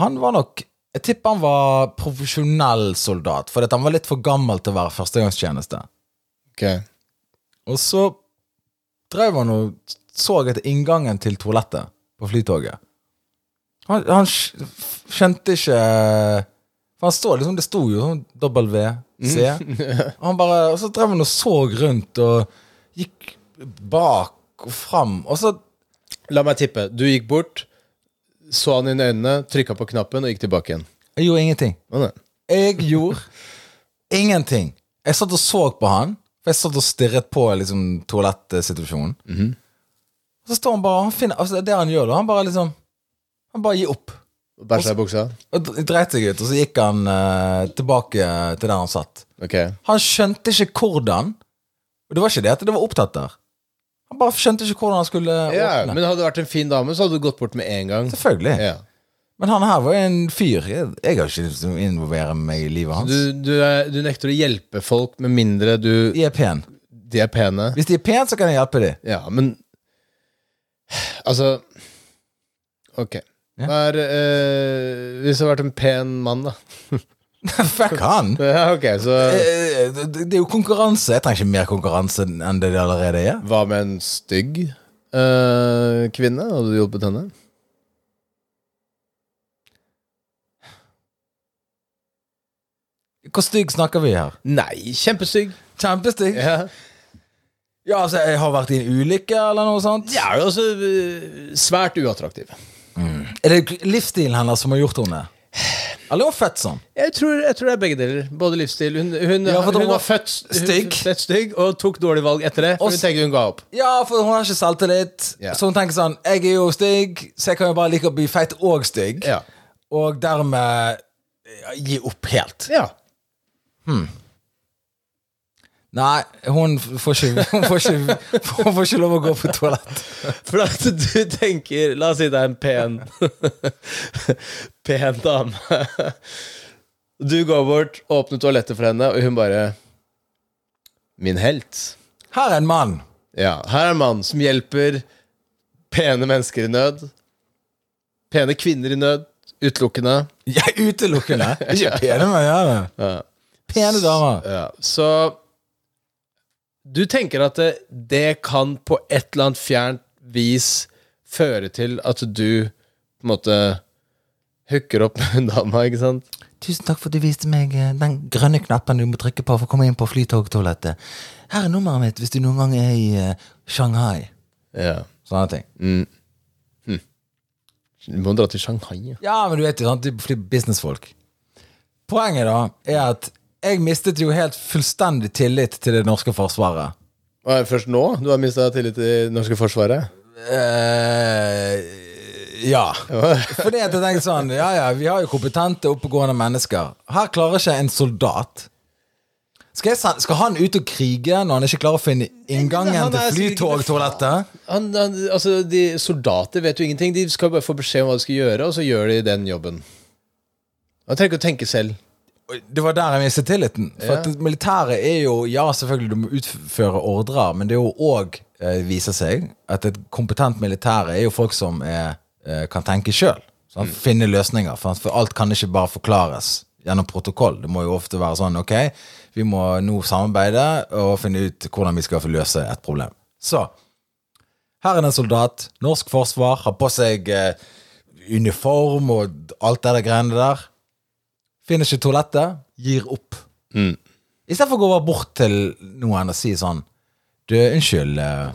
Han var nok Jeg tipper han var profesjonell soldat, at han var litt for gammel til å være førstegangstjeneste. Ok. Og så drev han og så etter inngangen til toalettet på flytoget. Han, han skj- skjønte ikke For han står liksom Det sto jo sånn WC. *laughs* Og han bare Og så drev han og så rundt og gikk bak og fram, og så La meg tippe. Du gikk bort, så han inn i øynene, trykka på knappen og gikk tilbake igjen. Jeg gjorde ingenting. Jeg gjorde ingenting. Jeg satt og så på han, for jeg satt og stirret på liksom, toalettsituasjonen. Og så står han bare han finner, altså, Det han gjør, da Han bare liksom Han bare gir opp. Bæsja i buksa? Og dreit seg ut, og så gikk han eh, tilbake til der han satt. Ok. Han skjønte ikke hvordan. Og det var ikke det at det var opptatt der. Han bare skjønte ikke hvordan han skulle Ja, åpne. men hadde det vært en fin dame, så hadde du gått bort med en gang. Selvfølgelig. Ja. Men han her var jo en fyr. Jeg, jeg har ikke lyst til å involvere meg i livet hans. Du, du, er, du nekter å hjelpe folk med mindre du De er pene. De er pene. Hvis de er pene, så kan jeg hjelpe dem. Ja, men Altså Ok. Ja. Hva er eh, Hvis det hadde vært en pen mann, da? Fuck han! *laughs* Ja, ok, så Eh, Det det er jo konkurranse. Jeg trenger ikke mer konkurranse enn det det allerede er. Hva med en stygg eh, kvinne? Hadde du hjulpet henne? Hvor stygg snakker vi her? Nei, kjempestygg. Kjempestygg? Ja. Ja, altså, jeg har vært i en ulykke eller noe sånt? Ja, øh, svært uattraktiv. Er det livsstilen hennes som har gjort henne? Eller er hun født sånn? Jeg tror, jeg tror det er begge deler. Både livsstil Hun, hun, Ja, hun var født stygg. Hun, stygg og tok dårlig valg etter det. For hun tenker hun ga opp. Ja, for hun har ikke selvtillit. Yeah. Så hun tenker sånn Jeg er jo stygg, så jeg kan jo bare like å bli feit og stygg. Ja. Og dermed gi opp helt. ja. Nei, hun får ikke, hun får ikke, hun får ikke lov å gå på toalett. For at du tenker La oss si det er en pen Pen dame. Du går bort, åpner toalettet for henne, og hun bare Min helt. Her er en mann. Ja, her er en mann som hjelper pene mennesker i nød. Pene kvinner i nød. Utelukkende. Ja, utelukkende. Ikke pene, men ja. Pene damer. Ja, så du tenker at det, det kan på et eller annet fjernt vis føre til at du på en måte hooker opp med en dame, ikke sant? Tusen takk for at du viste meg eh, den grønne knappen du må trykke på for å komme inn på flytogtoalettet. Her er nummeret mitt hvis du noen gang er i uh, Shanghai. Ja. Sånne ting. Du må dra til Shanghai. Ja. Ja, men du vet jo, sant, du er businessfolk. Poenget da er at jeg mistet jo helt fullstendig tillit til det norske forsvaret. Hva er det først nå du har mista tillit til det norske forsvaret? Eh, ja. *laughs* Fordi at jeg tenkte sånn Ja, ja, vi har jo kompetente, oppegående mennesker. Her klarer ikke en soldat skal, jeg, skal han ut og krige når han ikke klarer å finne inngangen til flytogtoalettet? Altså, de Soldater vet jo ingenting. De skal bare få beskjed om hva de skal gjøre, og så gjør de den jobben. Han trenger ikke å tenke selv. Det var der jeg mistet tilliten. For at militæret er jo Ja, selvfølgelig du må utføre ordrer, men det er jo òg eh, viser seg at et kompetent militære er jo folk som er, eh, kan tenke sjøl. Finne løsninger. For, for alt kan ikke bare forklares gjennom protokoll. Det må jo ofte være sånn ok, vi må nå samarbeide og finne ut hvordan vi skal få løse et problem. Så her er det en soldat. Norsk forsvar har på seg eh, uniform og alt det der greiene der. Finner ikke toalettet, gir opp. Mm. Istedenfor å gå bort til noen og si sånn Du, unnskyld. eh,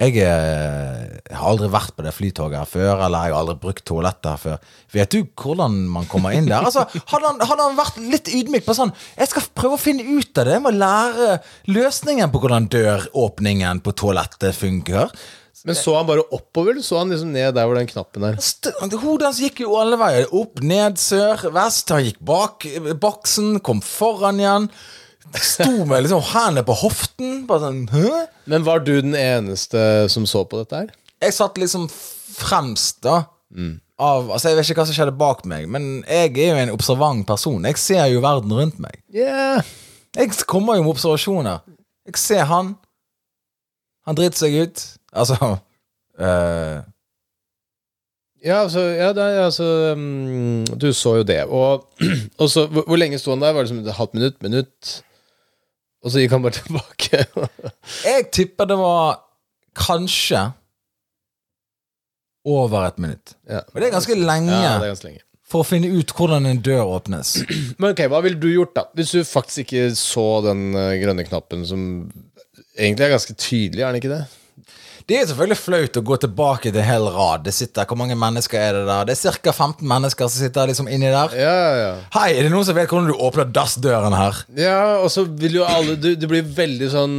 Jeg, eh, jeg har aldri vært på det flytoget her før, eller jeg har aldri brukt toalettet her før. Vet du hvordan man kommer inn der? Altså, hadde, han, hadde han vært litt ydmyk på sånn Jeg skal prøve å finne ut av det. Jeg må lære løsningen på hvordan døråpningen på toalettet funker. Men så han bare oppover, eller så han liksom ned der hvor den knappen er? Hodet hans gikk jo alle veier. Opp, ned, sør, vest. Han gikk bak eh, boksen, kom foran igjen. Sto med liksom hendene på hoften. Bare sånn Hø? Men var du den eneste som så på dette her? Jeg satt liksom fremst, da. Av, altså Jeg vet ikke hva som skjedde bak meg, men jeg er jo en observant person. Jeg ser jo verden rundt meg. Yeah. Jeg kommer jo med observasjoner. Jeg ser han. Han driter seg ut. Altså eh, Ja, altså, ja, det, altså um, Du så jo det. Og, *clears throat* og så, hvor, hvor lenge sto han der? Var det som et halvt minutt? Minutt? Og så gikk han bare *laughs* tilbake. Jeg tipper det var kanskje over et minutt. ja. Og det er ganske lenge ja, det er ganske lenge. for å finne ut hvordan en dør åpnes. *clears throat* Men ok, hva ville du gjort, da? Hvis du faktisk ikke så den eh, grønne knappen som egentlig er ganske tydelig, er den ikke det? Det er selvfølgelig flaut å gå tilbake til hel rad. Det sitter, Hvor mange mennesker er det der? Det er ca. 15 mennesker som sitter liksom inni der. Ja, ja, ja. Hei, er det noen som vet hvordan du åpner dassdøren her? Ja, og så vil jo alle du, Det blir veldig sånn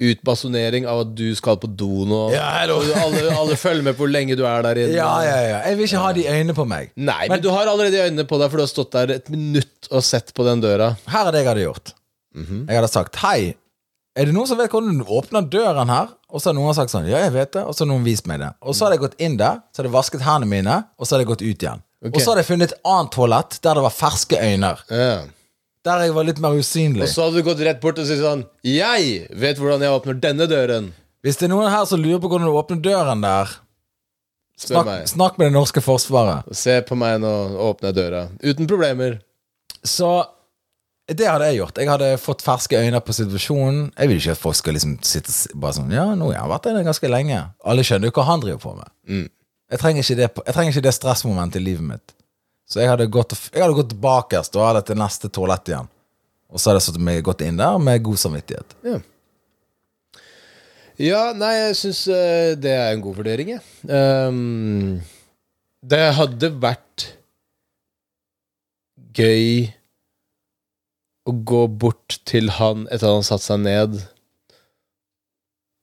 utbasonering av at du skal på do nå. Ja. Og alle, alle følger med på hvor lenge du er der inne. Ja, ja, ja. Jeg vil ikke ha de øynene på meg. Nei, men du har allerede øynene på deg, for du har stått der et minutt og sett på den døra. Her er det jeg hadde gjort. Jeg hadde sagt hei. Er det noen som vet hvordan du åpner døren her? Og så har noen sagt sånn, ja, jeg vet det. Og så har noen vist meg det. Og så hadde jeg gått inn der, så hadde jeg vasket hendene mine, og så hadde jeg gått ut igjen. Okay. Og så hadde jeg funnet et annet toalett der det var ferske øyne. Yeah. Der jeg var litt mer usynlig. Og så hadde du gått rett bort og sagt sånn Jeg vet hvordan jeg åpner denne døren. Hvis det er noen her som lurer på hvordan du åpner døren der, snakk, snakk med det norske forsvaret. Se på meg nå, åpner jeg døra. Uten problemer. Så det hadde jeg gjort. Jeg hadde fått ferske øyne på situasjonen. Jeg vil ikke at folk skal liksom sitte bare sånn Ja, nå har jeg vært der ganske lenge. Alle skjønner jo hva han driver på med. Mm. Jeg, trenger det, jeg trenger ikke det stressmomentet i livet mitt. Så jeg hadde gått, jeg hadde gått bakerst og hadde til neste toalett igjen. Og så hadde jeg satt meg godt inn der med god samvittighet. Ja. Ja, nei, jeg syns det er en god vurdering, jeg. Ehm, det hadde vært gøy å gå bort til han etter at han satte seg ned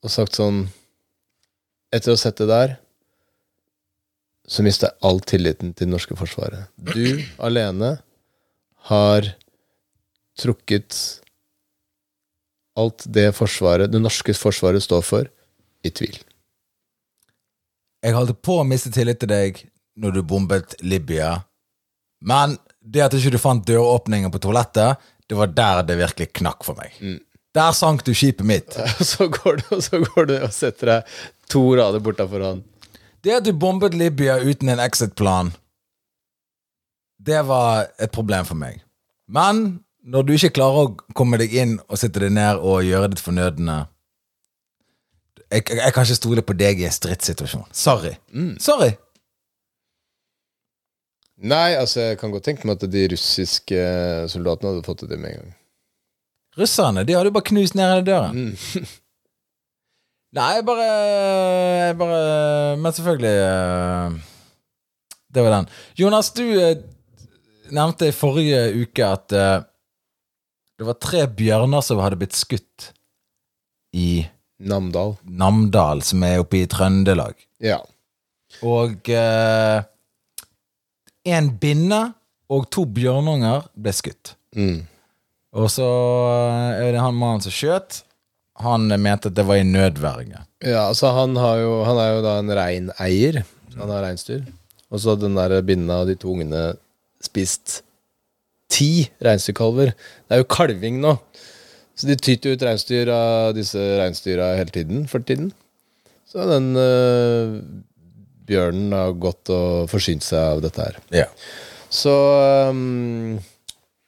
og sagt sånn Etter å ha sett det der, så mista jeg all tilliten til det norske forsvaret. Du alene har trukket alt det forsvaret, det norske forsvaret står for, i tvil. Jeg holdt på å miste tillit til deg når du bombet Libya, men det at ikke du fant døråpningen på toalettet, det var der det virkelig knakk for meg. Der sank du skipet mitt. *laughs* Så går du, så går du og setter deg to rader bortafor han. Det at du bombet Libya uten en exit-plan, det var et problem for meg. Men når du ikke klarer å komme deg inn og sitte deg ned og gjøre ditt fornødne jeg, jeg, jeg kan ikke stole på deg i en stridssituasjon. Sorry. Sorry. Nei, altså, jeg kan godt tenke meg at de russiske soldatene hadde fått det til med en gang. Russerne de hadde jo bare knust ned hele døren. *laughs* Nei, jeg bare, bare Men selvfølgelig eh, Det var den. Jonas, du eh, nevnte i forrige uke at eh, det var tre bjørner som hadde blitt skutt i Namdal. Namdal, som er oppe i Trøndelag. Ja. Og eh, en binne og to bjørnunger ble skutt. Mm. Og så eh, er det han mannen som skjøt. Han mente at det var i nødverge. Ja, altså han, har jo, han er jo da en reineier. Han har reinsdyr. Og så den der binna og de to ungene spist ti reinsdyrkalver. Det er jo kalving nå. Så de tyter ut reinsdyr av disse reinsdyra hele tiden for tiden. Så den øh, bjørnen har gått og forsynt seg av dette her. Ja. Så um,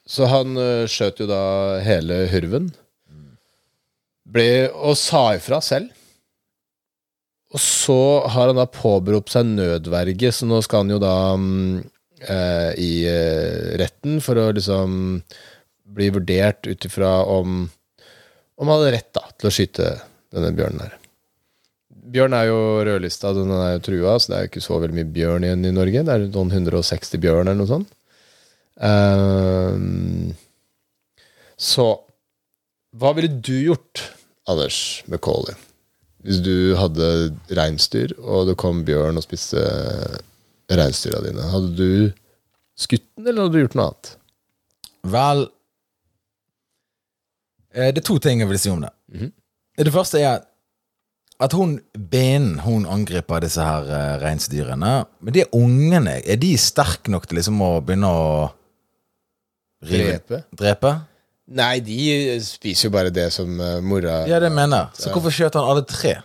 Så han øh, skjøt jo da hele hurven. Ble, og sa ifra selv. Og så har han da påberopt seg nødverge, så nå skal han jo da um, uh, i uh, retten for å liksom bli vurdert ut ifra om om han hadde rett da til å skyte denne bjørnen her. Bjørn er jo rødlista, den er jo trua, så det er jo ikke så veldig mye bjørn igjen i Norge. Det er noen 160 bjørn eller noe sånt. Um, så hva ville du gjort, Anders McCauley, hvis du hadde reinsdyr, og det kom bjørn og spiste reinsdyra dine? Hadde du skutt den, eller hadde du gjort noe annet? Vel eh, Det er to ting jeg vil si om det. Det første er at hun benen hun angriper disse her uh, reinsdyrene Men de ungene, er de sterke nok til liksom å begynne å rive- Drepe? Drepe? Nei, de spiser jo bare det som uh, mora Ja, det mener jeg. Så hvorfor skjøt han alle tre?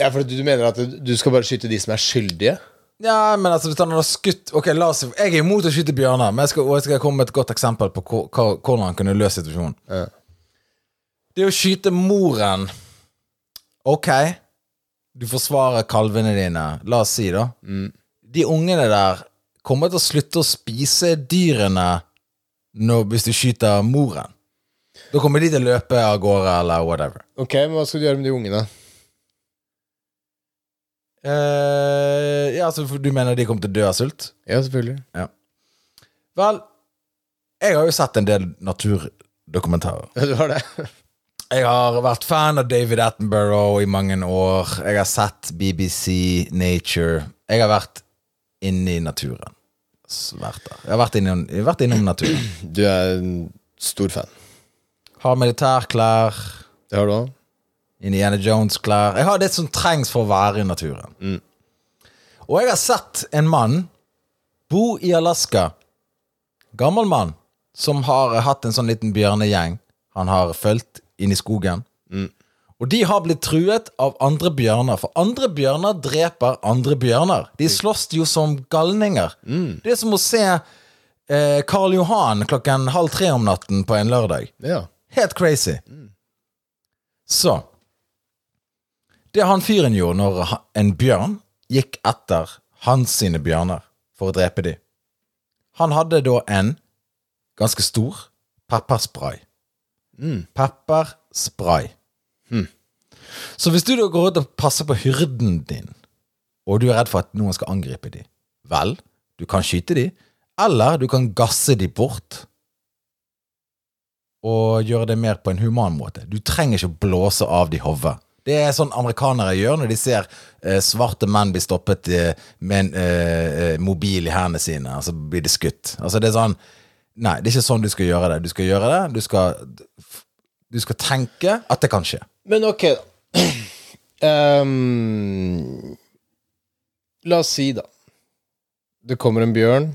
Ja, for du, du mener at du skal bare skyte de som er skyldige? Ja, men altså, hvis han hadde skutt Ok, la oss Jeg er imot å skyte bjørner, men jeg skal, jeg skal komme med et godt eksempel på hvordan han kunne løst situasjonen. Ja. Det å skyte moren Ok, du forsvarer kalvene dine. La oss si, da. De ungene der kommer til å slutte å spise dyrene når, hvis du skyter moren. Da kommer de til å løpe av gårde, eller whatever. Ok, men hva skal du gjøre med de ungene? Eh, ja, altså, for Du mener de kommer til å dø av sult? Ja, selvfølgelig. Vel, jeg har jo sett en del naturdokumentarer. Ja, du har det? Jeg har vært fan av David Attenborough i mange år. Jeg har sett BBC, Nature. Jeg har vært inne i naturen. Vært der. Jeg har vært innom, jeg har vært innom naturen. Du er en stor fan. Har militærklær, Det har du òg? Indiana Jones-klær. Jeg har det som trengs for å være i naturen. Og jeg har sett en mann bo i Alaska. Gammel mann som har hatt en sånn liten bjørnegjeng han har fulgt inn i skogen. Og de har blitt truet av andre bjørner, for andre bjørner dreper andre bjørner. De slåss jo som galninger. Det er som å se eh, Karl Johan klokken halv tre om natten på en lørdag. Ja. Helt crazy. Så Det han fyren gjorde når en bjørn gikk etter hans sine bjørner for å drepe dem Han hadde da en ganske stor pepperspray Pepperspray. Så hvis du da går ut og passer på hyrden din, og du er redd for at noen skal angripe dem, vel, du kan skyte dem, eller du kan gasse dem bort og gjøre det mer på en human måte. Du trenger ikke å blåse av de hodet. Det er sånn amerikanere gjør når de ser eh, svarte menn bli stoppet eh, med en eh, eh, mobil i hendene sine, og så blir de skutt. Altså det er sånn Nei, det er ikke sånn du skal gjøre det. Du skal gjøre det, du skal Du skal tenke at det kan skje. Men ok, da. *clears throat* Um, la oss si, da. Det kommer en bjørn.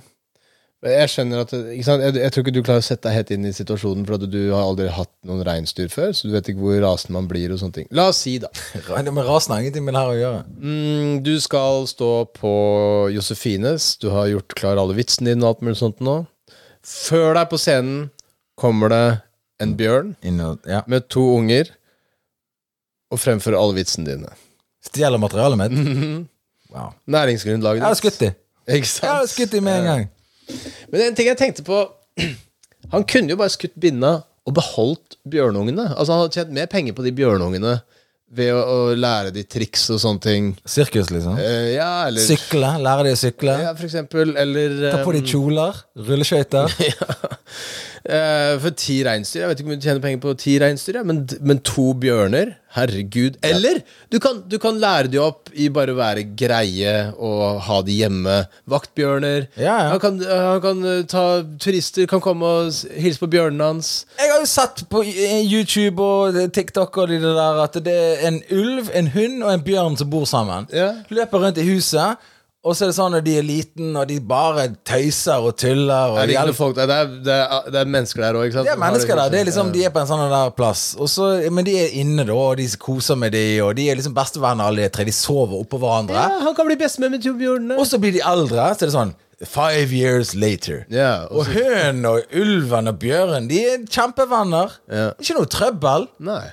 Jeg skjønner at? Jeg, jeg tror ikke du klarer å sette deg helt inn i situasjonen, for at du har aldri hatt noen reinsdyr før, så du vet ikke hvor rasen man blir og sånne ting. La oss si, da. *laughs* Men rasen har ingenting med det her å gjøre. Mm, du skal stå på Josefines. Du har gjort klar alle vitsene dine og alt mulig sånt nå. Før deg på scenen kommer det en bjørn Inno, ja. med to unger og fremfører alle vitsene dine. Stjeler materialet mitt. Wow. Næringsgrunnlaget Jeg har skutt dem. *laughs* Ikke Jeg sant? skutt dem med en gang. Men en ting jeg tenkte på *clears throat* Han kunne jo bare skutt binna og beholdt bjørnungene. Altså Han hadde tjent mer penger på de bjørnungene ved å, å lære de triks og sånne ting. Sirkus, liksom. Uh, ja, eller Sykle. Lære de å sykle. Ja, for eksempel. Eller Ta på de eh, kjoler. Rulleskøyter. *laughs* eh, For ti reinsdyr Jeg vet ikke om du tjener penger på ti reinsdyr, ja, men, men to bjørner Herregud. Eller du kan, du kan lære de opp i bare å være greie og ha de hjemme. Vaktbjørner. Ja, ja. Han kan, han kan eh, ta Turister kan komme og hilse på bjørnene hans. Jeg har jo sett på YouTube og TikTok og det der at det er en ulv, en hund og en bjørn som bor sammen. Ja. Løper rundt i huset, og så er det sånn at de er liten, og de bare tøyser og tuller. Og Er det, de folk? Det, er, det, er, det er mennesker der òg, ikke sant? det er mennesker der. Det er liksom, de er på en sånn der plass. Og så, men de er inne, da, og de koser med de, og de er liksom bestevenner alle de tre. De sover oppå hverandre. ja, Han kan bli bestevenn med to bjørnene. Og så blir de eldre, så er det sånn Five years later. Ja, og hønen og ulven og bjørnen, de er kjempevenner. Ja. Ikke noe trøbbel. Nei.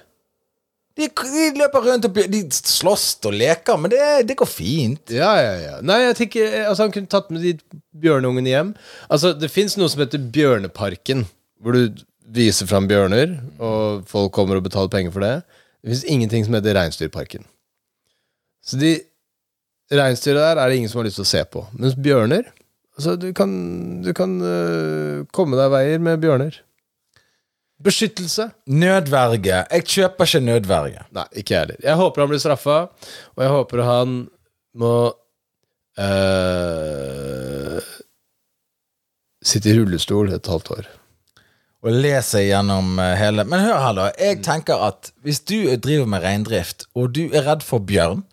De, de løper rundt og De slåss og leker, men det, det går fint. Ja, ja, ja. Nei, jeg tenker Altså, han kunne tatt med de bjørneungene hjem. Altså, det fins noe som heter Bjørneparken, hvor du viser fram bjørner, og folk kommer og betaler penger for det. Det fins ingenting som heter Reinsdyrparken. Så de reinsdyra der er det ingen som har lyst til å se på. Mens bjørner Altså, du kan, du kan øh, komme deg veier med bjørner. Beskyttelse. Nødverge. Jeg kjøper ikke nødverge. Nei, ikke jeg heller. Jeg håper han blir straffa, og jeg håper han må uh, Sitte i rullestol et halvt år. Og lese gjennom eh, hele Men hør her, da. Jeg tenker at hvis du driver med reindrift, og du er redd for bjørn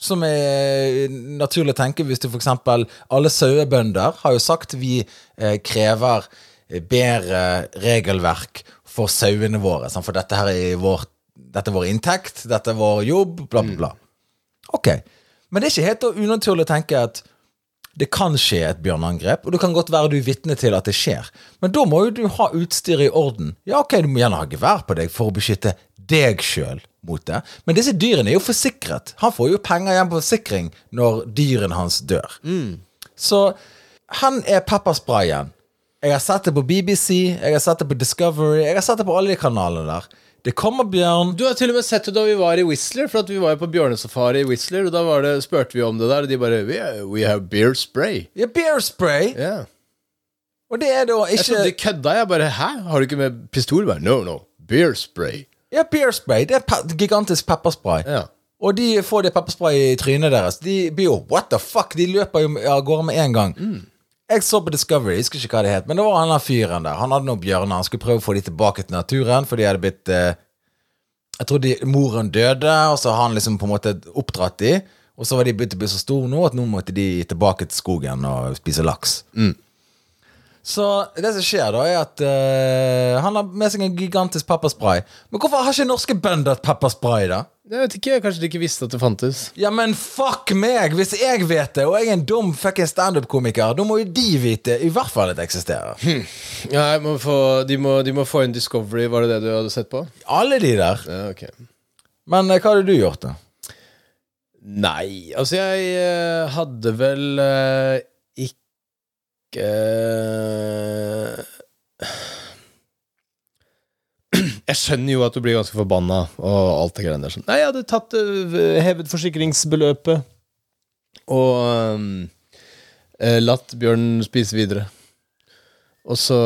Som er naturlig å tenke hvis du eksempel Alle sauebønder har jo sagt vi eh, krever bedre regelverk for sauene våre. Sant? For dette her er vår, dette er vår inntekt, dette er vår jobb, bla, bla, bla. Ok. Men det er ikke helt unaturlig å tenke at det kan skje et bjørneangrep, og det kan godt være du er vitne til at det skjer. Men da må jo du ha utstyret i orden. Ja, ok, du må gjerne ha gevær på deg for å beskytte deg sjøl mot det, men disse dyrene er jo forsikret. Han får jo penger igjen på forsikring når dyrene hans dør. Så han er peppersprayen. Jeg har sett det på BBC, jeg har sett det på Discovery, jeg har sett det på alle de kanalene der. Det kommer bjørn. Du har til og med sett det da vi var i Whistler, for at vi var jo på bjørnesafari i Whistler, og da var det, spurte vi om det der, og de bare We, we have beer spray. Ja, beer spray. Ja. Og det er da ikke Jeg trodde de kødda. Jeg bare Hæ? Har du ikke med pistol? Bare, no, no. Beer spray. Ja, beer spray. Det er pe gigantisk pepperspray. Ja. Og de får det pepperspray i trynet deres. De blir jo What the fuck? De løper jo av gårde med en gang. Jeg så på Discovery, jeg husker ikke hva det het, men det var han der fyren der. Han hadde noen bjørner. Han skulle prøve å få de tilbake til naturen, for de hadde blitt eh, Jeg tror de, moren døde, og så har han liksom på en måte oppdratt de. Og så var de begynt å bli så store nå at nå måtte de tilbake til skogen og spise laks. Så det som skjer, da, er at uh, han har med seg en gigantisk pepperspray. Men hvorfor har ikke norske bønder pepperspray, da? Jeg vet ikke, Kanskje de ikke visste at det fantes. Ja, men fuck meg! Hvis jeg vet det, og jeg er en dum fucking standup-komiker, da må jo de vite i hvert fall at det eksisterer. Ja, jeg må få, de, må, de må få inn Discovery, var det det du hadde sett på? Alle de der. Ja, ok Men uh, hva hadde du gjort, da? Nei, altså jeg uh, hadde vel eh, ikke *clears throat* Jeg skjønner jo at du blir ganske forbanna og alt det greiene der. Nei, jeg hadde tatt øh, hevet forsikringsbeløpet og eh, latt bjørnen spise videre. Og så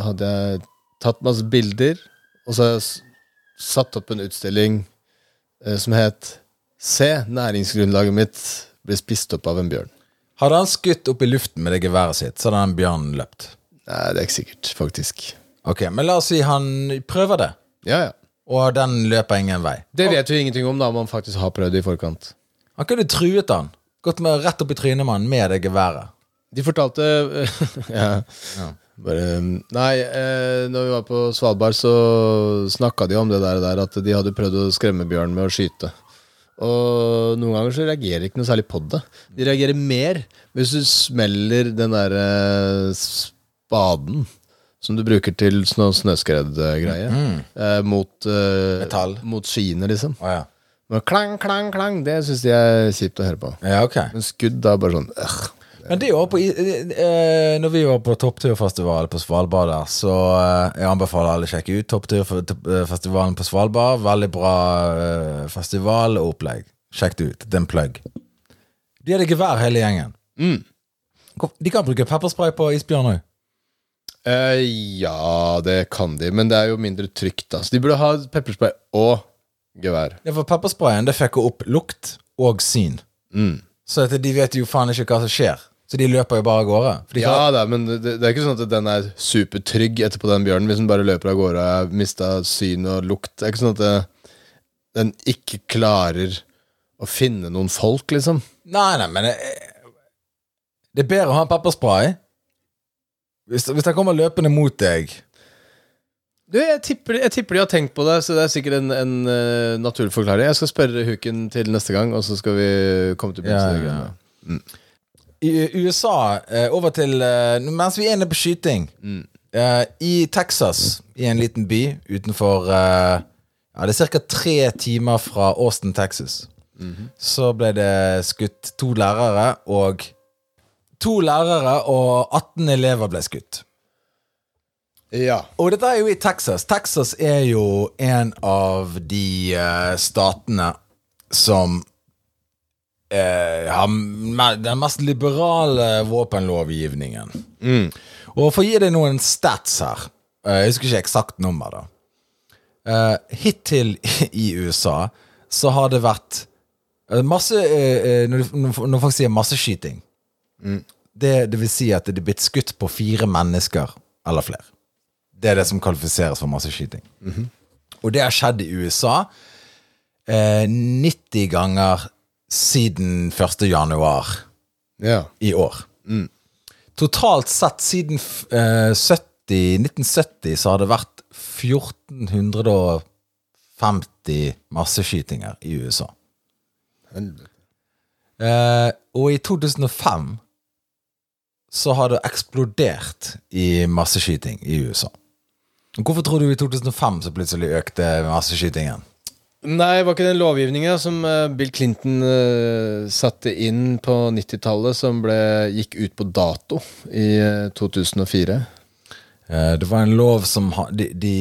hadde jeg tatt masse bilder, og så har jeg satt opp en utstilling eh, som het Se, næringsgrunnlaget mitt ble spist opp av en bjørn. Hadde han skutt opp i luften med det geværet sitt, så hadde den bjørnen løpt. Nei, det er ikke sikkert, faktisk. Ok, Men la oss si han prøver det, Ja, ja. og den løper ingen vei. Det vet vi ingenting om, da, om han faktisk har prøvd det i forkant. Han kunne truet han. Gått med rett opp i trynet med han med det geværet. De fortalte *laughs* ja, bare Nei, eh, når vi var på Svalbard, så snakka de om det der, der at de hadde prøvd å skremme bjørn med å skyte. Og noen ganger så reagerer de ikke noe særlig på det. De reagerer mer hvis du smeller den der eh, spaden som du bruker til snø snøskredgreie, eh, mot, eh, mot skiene, liksom. Oh, ja. Men klang, klang, klang, det syns de er kjipt å høre på. Ja, okay. Men skudd, da, bare sånn øh. Men det var på, eh, når vi var på toppturfestival på Svalbard der, så eh, jeg anbefaler alle å sjekke ut toppturfestivalen på Svalbard. Veldig bra eh, festival og opplegg. Sjekk det ut. Det er en plug. De hadde gevær hele gjengen. Mm. De kan bruke pepperspray på isbjørn òg. Eh, ja, det kan de, men det er jo mindre trygt, da. Så de burde ha pepperspray og gevær. Ja, for peppersprayen det fikk opp lukt og syn. Mm. Så de vet jo faen ikke hva som skjer. Så de løper jo bare av gårde. Fordi Ja da, men det, det er ikke sånn at den er supertrygg etterpå, den bjørnen, hvis den bare løper av gårde og har mista syn og lukt. Det er ikke sånn at det, den ikke klarer å finne noen folk, liksom. Nei, nei, men det, det er bedre å ha en pepperspray hvis, hvis den kommer løpende mot deg. Du, jeg tipper, jeg tipper de har tenkt på det, så det er sikkert en, en uh, naturlig forklaring. Jeg skal spørre Huken til neste gang, og så skal vi komme til bunns i Ja, det. I USA, eh, over til eh, Mens vi er inne på skyting eh, I Texas, i en liten by utenfor eh, Ja, det er ca. tre timer fra Austin, Texas. Så ble det skutt to lærere, og To lærere og 18 elever ble skutt. Ja. Og dette er jo i Texas. Texas er jo en av de uh, statene som eh, har den mest liberale våpenlovgivningen. Og for å gi deg noen stats her eh, Jeg husker ikke eksakt nummer, da. Eh, hittil i USA så har det vært eh, masse eh, eh, Når, folk sier masseskyting det, det vil si at det er blitt skutt på fire mennesker eller flere. Det er det som kvalifiseres for masseskyting. Og det har skjedd i USA eh, 90 ganger siden 1. januar ja. i år. Totalt sett siden eh, 70, 1970 så har det vært 1450 masseskytinger i USA. Uh, og i 2005 så har det eksplodert i masseskyting i USA. Hvorfor tror du i 2005 så plutselig økte masseskytingen? Nei, var ikke den lovgivninga som eh, Bill Clinton eh, satte inn på 90-tallet, som ble, gikk ut på dato i eh, 2004? Eh, Det var en lov som de, de,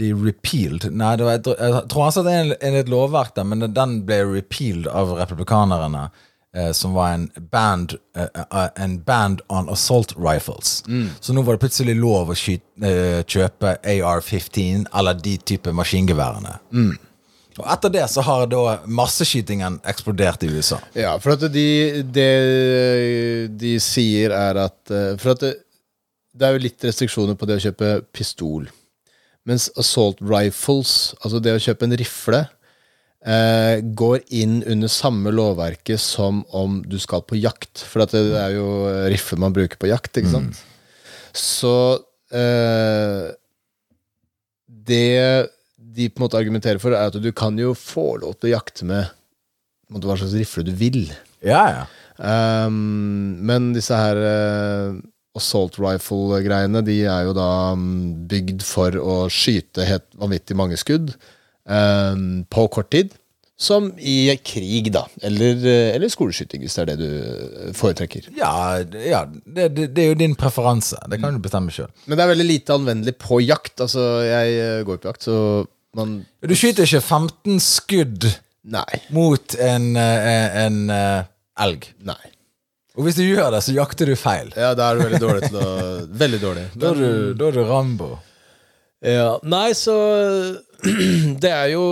de repealed Nei, det var, jeg tror- altså det er et lovverk der, men den ble repealed av republikanerne. eh, Som var en band, eh, en band on assault rifles. Så nå var det plutselig lov å skyte, eh, kjøpe AR-15 eller de type maskingeværene. Og etter det så har da masseskytingen eksplodert i USA. Ja, for at de, det de sier er at eh, For at det, det er jo litt restriksjoner på det å kjøpe pistol. Mens assault rifles, altså det å kjøpe en rifle, eh, går inn under samme lovverket som om du skal på jakt. For det, det er jo rifle man bruker på jakt, ikke sant? Så eh, Det de på en måte argumenterer for, er at du kan jo få lov til å jakte med måte, hva slags rifle du vil. Ja, ja. Um, men disse her uh, assault rifle-greiene, de er jo da um, bygd for å skyte helt vanvittig mange skudd um, på kort tid. som i krig, da. Eller, eh, eller skoleskyting, hvis det er det du eh, foretrekker. Ja, ja det, det, det er jo din preferanse. Det kan du bestemme sjøl. Men det er veldig lite anvendelig på jakt. Altså, jeg går på jakt, så man Du skyter ikke 15 skudd Nei. mot en, en, en eh, elg. Nei. Og hvis du gjør det, så jakter du feil. Ja, da er du veldig dårlig til å *laughs* Veldig dårlig. Da er du, da er du Rambo. Ja, Nei, så *clears throat* det er, jo,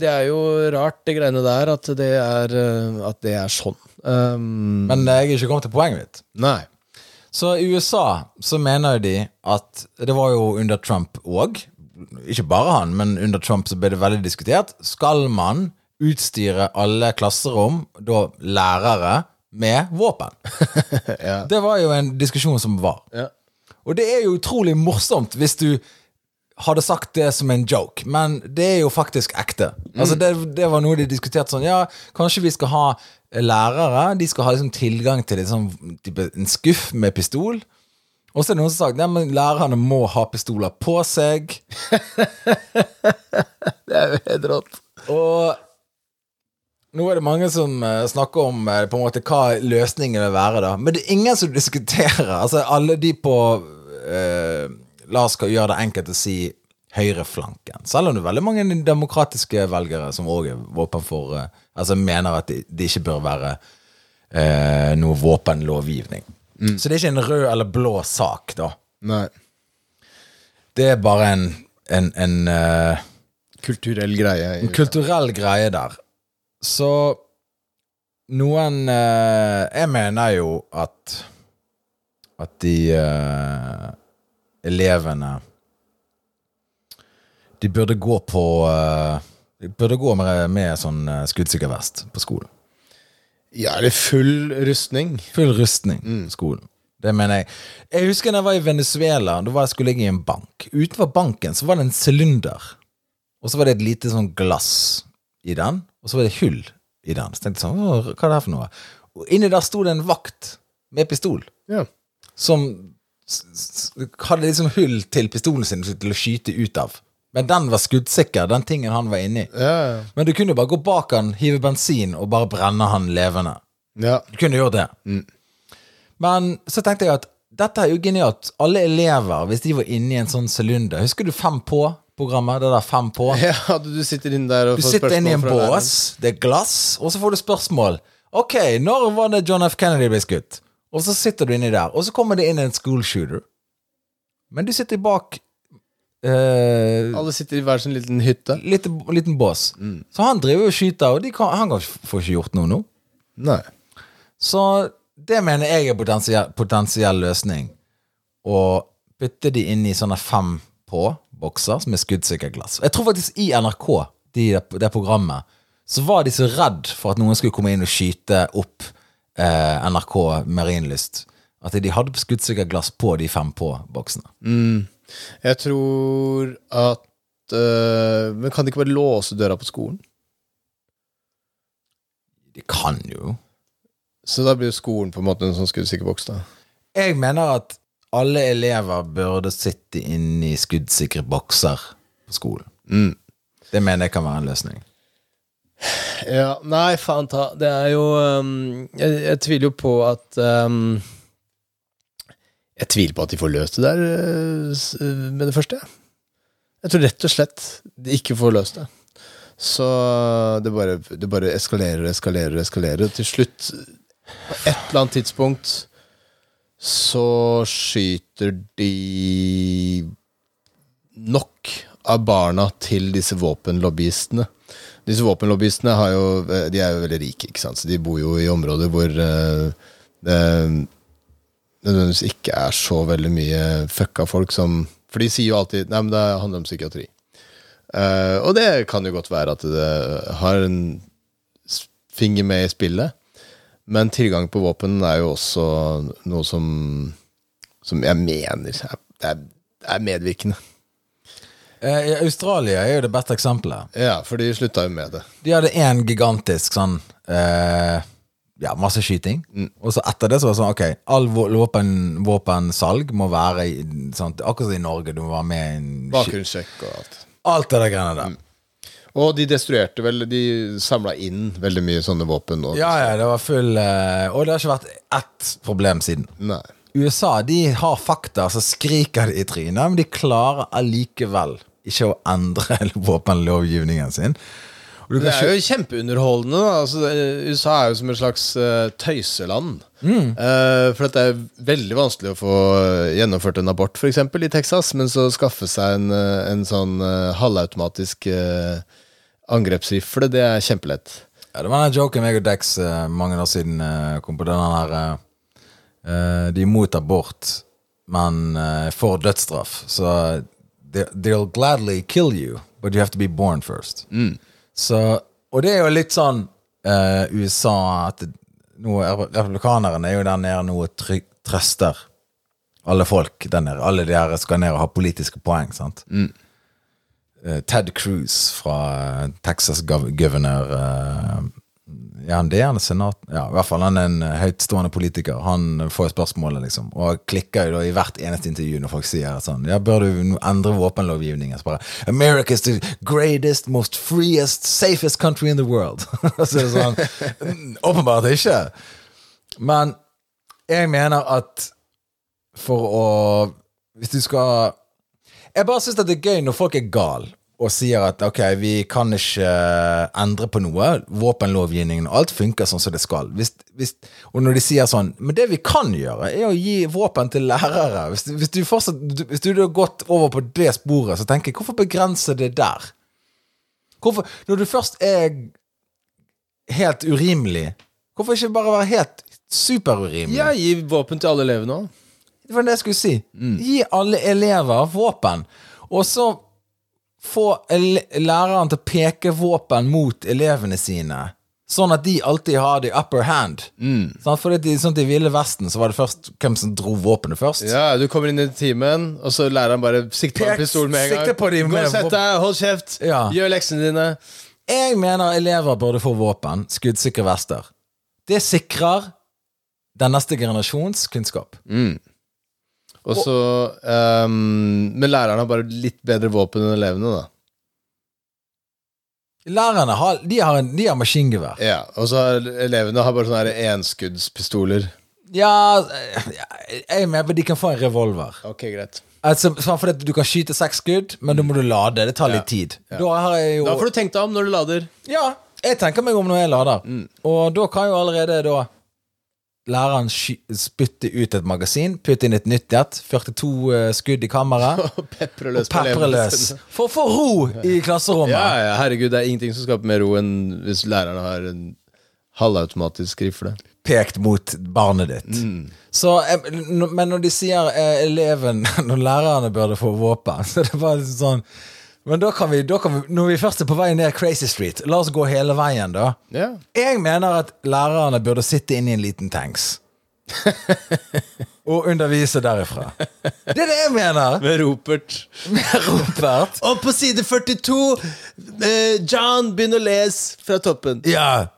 det er jo rart, det greiene der, at det er, eh, at det er sånn. Um, Men jeg er ikke kommet til poenget mitt. nei. Så i USA så mener de at Det var jo under Trump òg. Ikke bare han, men under Trump så ble det veldig diskutert. Skal man utstyre alle klasserom, da lærere, med våpen? *laughs* Ja. Det var jo en diskusjon som var. Ja. Og det er jo utrolig morsomt hvis du hadde sagt det som en joke, men det er jo faktisk ekte. Altså det, det var noe de diskuterte sånn Ja, kanskje vi skal ha lærere. De skal ha liksom tilgang til sånn, en skuff med pistol. Og så er det noen som har sagt ja, men lærerne må ha pistoler på seg. *laughs* Det er jo helt rått. Og nå er det mange som eh, snakker om eh, på en måte hva løsningen vil være, da. Men det er ingen som diskuterer. Altså alle de på eh, La oss gjøre det enkelt å si høyreflanken. Selv om det er veldig mange demokratiske velgere som òg er våpen for eh, Altså mener at det de ikke bør være eh, noe våpenlovgivning. Så det er ikke en rød eller blå sak, da. Nei. Det er bare en, en, en uh, Kulturell greie. en kulturell greie der. Så noen uh, Jeg mener jo at At de uh, elevene De burde gå på De burde gå med, med sånn skuddsikker vest på skolen. Ja, det er full rustning. Full rustning Mm. skolen. Det mener jeg. Jeg husker da jeg var i Venezuela. Da var jeg skulle ligge i en bank. Utenfor banken så var det en sylinder. Og så var det et lite sånn glass i den, og så var det hull i den. Så tenkte jeg sånn, hva er det her for noe? Og inni der sto det en vakt med pistol, Ja. som hadde liksom hull til pistolen sin til å skyte ut av. Men den var skuddsikker, den tingen han var inni. Ja, ja. Men du kunne jo bare gå bak han, hive bensin og bare brenne han levende. ja. Du kunne gjort det. Men så tenkte jeg at dette er jo genialt. Alle elever, hvis de var inne i en sånn sylinder Husker du Fem på-programmet? Det der Fem på? Ja, du sitter inne der og Du får sitter inne i en bås, det er glass, og så får du spørsmål. Ok, når var det John F. Kennedy ble skutt? Og så sitter du inni der, og så kommer det inn en school shooter. Men du sitter bak eh, Alle sitter i hver sin liten hytte. lite, liten bås. Så han driver og skyter, og kan, han kan, får ikke gjort noe nå. Nei. Så det mener jeg er potensiell, potensiell løsning. Å putte de inn i sånne fem på-bokser som er skuddsikker glass. Jeg tror faktisk i NRK, de, det programmet, så var de så redd for at noen skulle komme inn og skyte opp eh, NRK Marienlyst, at de hadde skuddsikker glass på de fem på-boksene. Jeg tror at øh, Men kan de ikke bare låse døra på skolen? De kan jo. Så da blir jo skolen på en måte en sånn skuddsikker boks, da. Jeg mener at alle elever burde sitte inne i skuddsikre bokser på skolen. Mm. Det mener jeg kan være en løsning. Ja, nei, faen ta. Det er jo um, jeg, jeg tviler jo på at øhm, Jeg tviler på at de får løst det der øh, med det første. Jeg tror rett og slett de ikke får løst det. Så det bare, det bare eskalerer og eskalerer og eskalerer. Til slutt, på et eller annet tidspunkt, så skyter de nok av barna til disse våpenlobbyistene. Disse våpenlobbyistene jo, de er jo veldig rike, ikke sant? så de bor jo i områder hvor uh, det nødvendigvis ikke er så veldig mye fucka folk som For de sier jo alltid Nei, men det handler om psykiatri. Uh, og det kan jo godt være at det har en finger med i spillet, men tilgang på våpen er jo også noe som Som jeg mener er, er, er medvirkende. I Australia er jo det beste eksempelet. Ja, for de slutta jo med det. De hadde én gigantisk sånn eh, Ja, masse skyting. Og så etter det så var det sånn Ok, all våpen, våpensalg må være i- sånn, Akkurat som i Norge, du må være med i en sky- Bakgrunnssjekk og alt. Alt det der greiene der. Og de destruerte vel De samla inn veldig mye sånne våpen. Og, Ja, ja, det var full eh, Og det har ikke vært ett problem siden. Nei. USA de har fakta, så skriker de i trynet, men de klarer allikevel ikke å endre *laughs* våpenlovgivningen sin. Det er jo kjempeunderholdende. Altså, USA er jo som et slags uh, tøyseland. Eh, for det er veldig vanskelig å få gjennomført en abort, f.eks. i Texas, men så skaffe seg en, eh, en sånn uh, halvautomatisk uh, angrepsrifle, det er kjempelett. ja, det var den joken meg og Dex eh, mange år siden eh, kom på den eh, eh, De er imot abort, men eh, for dødsstraff. Så they, they'll gladly kill you, but you have to be born first. Så, og det er jo litt sånn eh, USA at nå, er- Republikanerne er jo der nede nå og trøster alle folk der nede. Alle de her skal ned og ha politiske poeng. sant? Eh, Ted Cruz fra Texas gov governor eh, Ja, det er gjerne senat... Ja, i hvert fall han er en eh, høytstående politiker. Han får spørsmålet, liksom. Og klikker jo da i hvert eneste intervju når folk sier sånn Ja, bør du endre våpenlovgivningen? Så bare America is the greatest, most freest, safest country in the world. *laughs* så er sånn "Mm, Åpenbart ikke. Men jeg mener at for å Hvis du skal Jeg bare syns det er gøy når folk er gal og sier at ok, vi kan ikke endre på noe. Våpenlovgivningen og alt funker sånn som det skal. Hvis, hvis, og når de sier sånn Men det vi kan gjøre, er å gi våpen til lærere. Hvis, hvis du fortsatt Hvis du har gått over på det sporet, så tenker jeg hvorfor begrense det der? Hvorfor, når du først er helt urimelig, hvorfor ikke bare være helt superurimelig? Ja, gi våpen til alle elevene òg. Det var det jeg skulle si. Gi alle elever våpen, og så få læreren til å peke våpen mot elevene sine. Sånn at de alltid har the upper hand. Sant? For det, sånn I Ville Vesten så var det først hvem som dro våpenet først. Ja, du kommer inn i timen, og så lærer han bare sikte på en pistol med en gang. på de Gå og sett deg, hold kjeft, Ja. gjør leksene dine. Jeg mener elever burde få våpen, skuddsikre vester. Det sikrer den neste generasjons kunnskap. Og så um, Men læreren har bare litt bedre våpen enn elevene, da. Lærerne har, de har, en, de har maskingevær. Ja, Og så har elevene har bare sånne her enskuddspistoler. Ja, jeg er med på at de kan få en revolver. Ok, greit. Altså, sånn for at Du kan skyte seks skudd, men da må du lade. Det tar litt tid. Da har jeg jo Da får du tenkt deg om når du lader. Ja, jeg tenker meg om når jeg lader. Og da kan jo allerede da læreren spytte ut et magasin, putte inn et nytt et, 42 eh, skudd i kammeret, *laughs* Og pepre løs på pepre elevene løs. sine. For å få ro i klasserommet. Ja, ja, herregud, det er ingenting som skaper mer ro enn hvis læreren har en halvautomatisk rifle. Pekt mot barnet ditt. Så, eh, men når de sier eh, eleven *laughs* Når lærerne burde få våpen, *laughs* så er det bare sånn Men da kan vi, da kan vi når vi først er på vei ned Crazy Street, la oss gå hele veien, da. Ja. Jeg mener at lærerne burde sitte inne i en liten tanks. *laughs* og undervise derifra. Det er det jeg mener! Med Ropert. Med Ropert. *laughs* Og på side 42, eh, John begynner å lese fra toppen. Ja.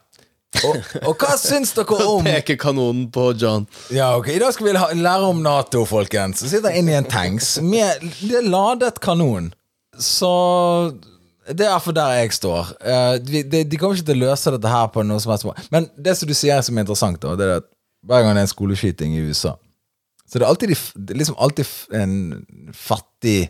Og, og hva syns dere *laughs* om Peker kanonen på John. Ja, ok, I dag skal vi lære om Nato, folkens. Sitter inne i en tanks med ladet kanon. Så det er for der jeg står. Eh, vi- de, de kommer ikke til å løse dette her på noe som helst måte. Men det som du sier som er interessant, da, det er at hver gang det er en skoleskyting i USA, så det er alltid, det er liksom alltid en fattig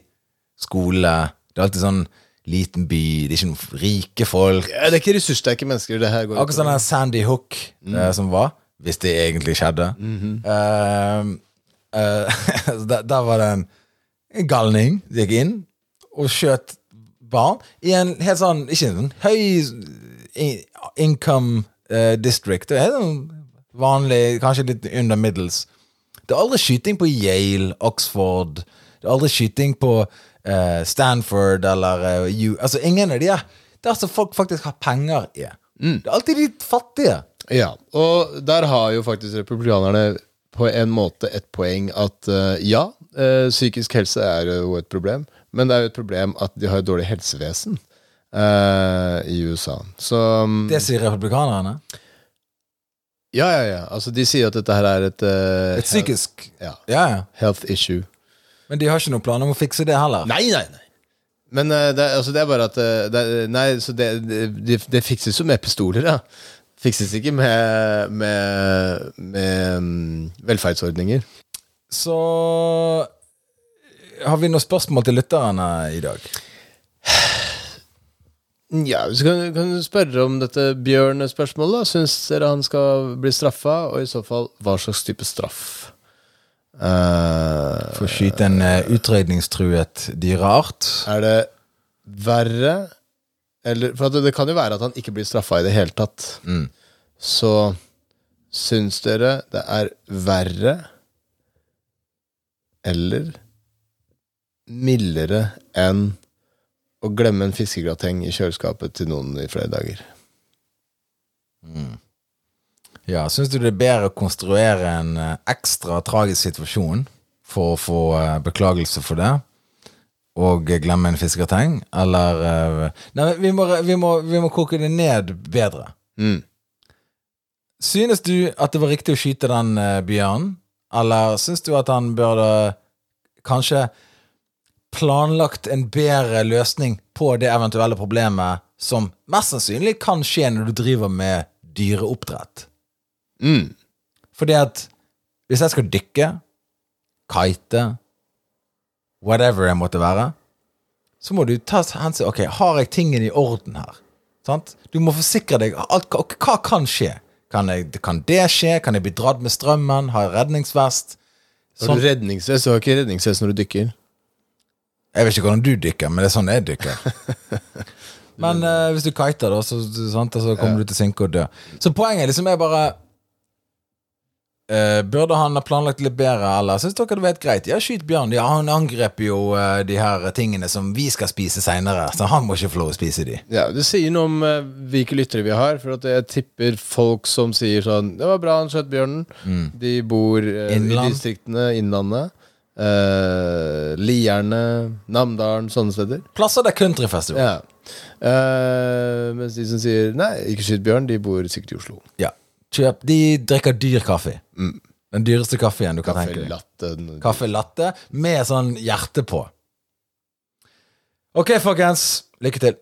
skole. Det er alltid sånn liten by, det er ikke noen rike folk. Ja, det er ikke ressurssterke mennesker det her går Akkurat sånn den Sandy Hook eh, som var, hvis det egentlig skjedde. Eh, eh, *laughs* der, der var det en, en galning som gikk inn og skjøt barn i en helt sånn Ikke en sånn høy income uh, district. Det er sånn vanlig, kanskje litt under middels. Det er aldri skyting på Yale, Oxford. Det er aldri skyting på uh, Stanford eller uh, U... Altså, ingen av de er der som folk faktisk har penger i. Det er alltid de fattige. Ja, og der har jo faktisk republikanerne på en måte et poeng at uh, ja, psykisk helse er jo et problem, men det er jo et problem at de har et dårlig helsevesen eh, i USA. Så mm, Det sier republikanerne. Ja, ja, ja. Altså, de sier at dette her er et eh, Et psykisk Ja. Ja, ja. health issue. Men de har ikke noen planer om å fikse det heller. Nei, nei, nei. Men eh, det, er- altså, det er bare at eh, det, er- Nei, så det, det, det, det fikses jo med pistoler, ja. Fikses ikke med, med, med mm, velferdsordninger. Så har vi noen spørsmål til lytterne i dag? Ja, så kan, kan du spørre om dette Bjørn-spørsmålet. Syns dere han skal bli straffa, og i så fall hva slags type straff? Uh, For å skyte en uh, utrydningstruet dyreart. er det verre eller, For det, det kan jo være at han ikke blir straffa i det hele tatt. Mm. Så syns dere det er verre eller mildere enn å glemme en fiskegrateng i kjøleskapet til noen i flere dager? Ja, Syns du det er bedre å konstruere en eh, ekstra tragisk situasjon for å få eh, beklagelse for det, og glemme en fiskegrateng, eller eh, Nei, vi må, vi, må, vi må koke det ned bedre. Mm. Synes du at det var riktig å skyte den bjørnen, eller syns du at han burde kanskje planlagt en bedre løsning på det eventuelle problemet som mest sannsynlig kan skje når du driver med dyreoppdrett? Mm. Fordi at hvis jeg skal dykke, kite, whatever det måtte være, så må du ta hensyn Ok, har jeg tingene i orden her? Sant? Du må forsikre deg. Alt, hva, kan skje? Kan, jeg, kan det skje? Kan jeg bli dratt med strømmen? Har jeg redningsvest? Har Sånn, du redningsvest? Du har ikke redningsvest når du dykker. Jeg vet ikke hvordan du dykker, men det er sånn jeg dykker. *laughs* Men eh, hvis du kiter, da, så, sant, så kommer du til å synke og dø. Så poenget liksom er bare eh, Burde han ha planlagt litt bedre, eller syns dere det var helt greit? Ja, skyt bjørn. Ja, han angrep jo eh, de her tingene som vi skal spise seinere, så han må ikke få lov å spise de. Ja, Det sier noe om eh, hvilke lyttere vi har. For at jeg tipper folk som sier sånn 'Det var bra han skjøt bjørnen'. De bor eh, i Innland. distriktene, Innlandet. Eh, Lierne, Namdalen, sånne steder. Plasser det er countryfestival. Ja. Uh, mens de som sier 'nei, ikke skyt bjørn', de bor sikkert i Oslo. Ja. Kjøp. De drikker dyr kaffe. Den dyreste kaffen du kan Kaffe tenke deg. latte Kaffe latte med sånn hjerte på. Ok, folkens. Lykke til.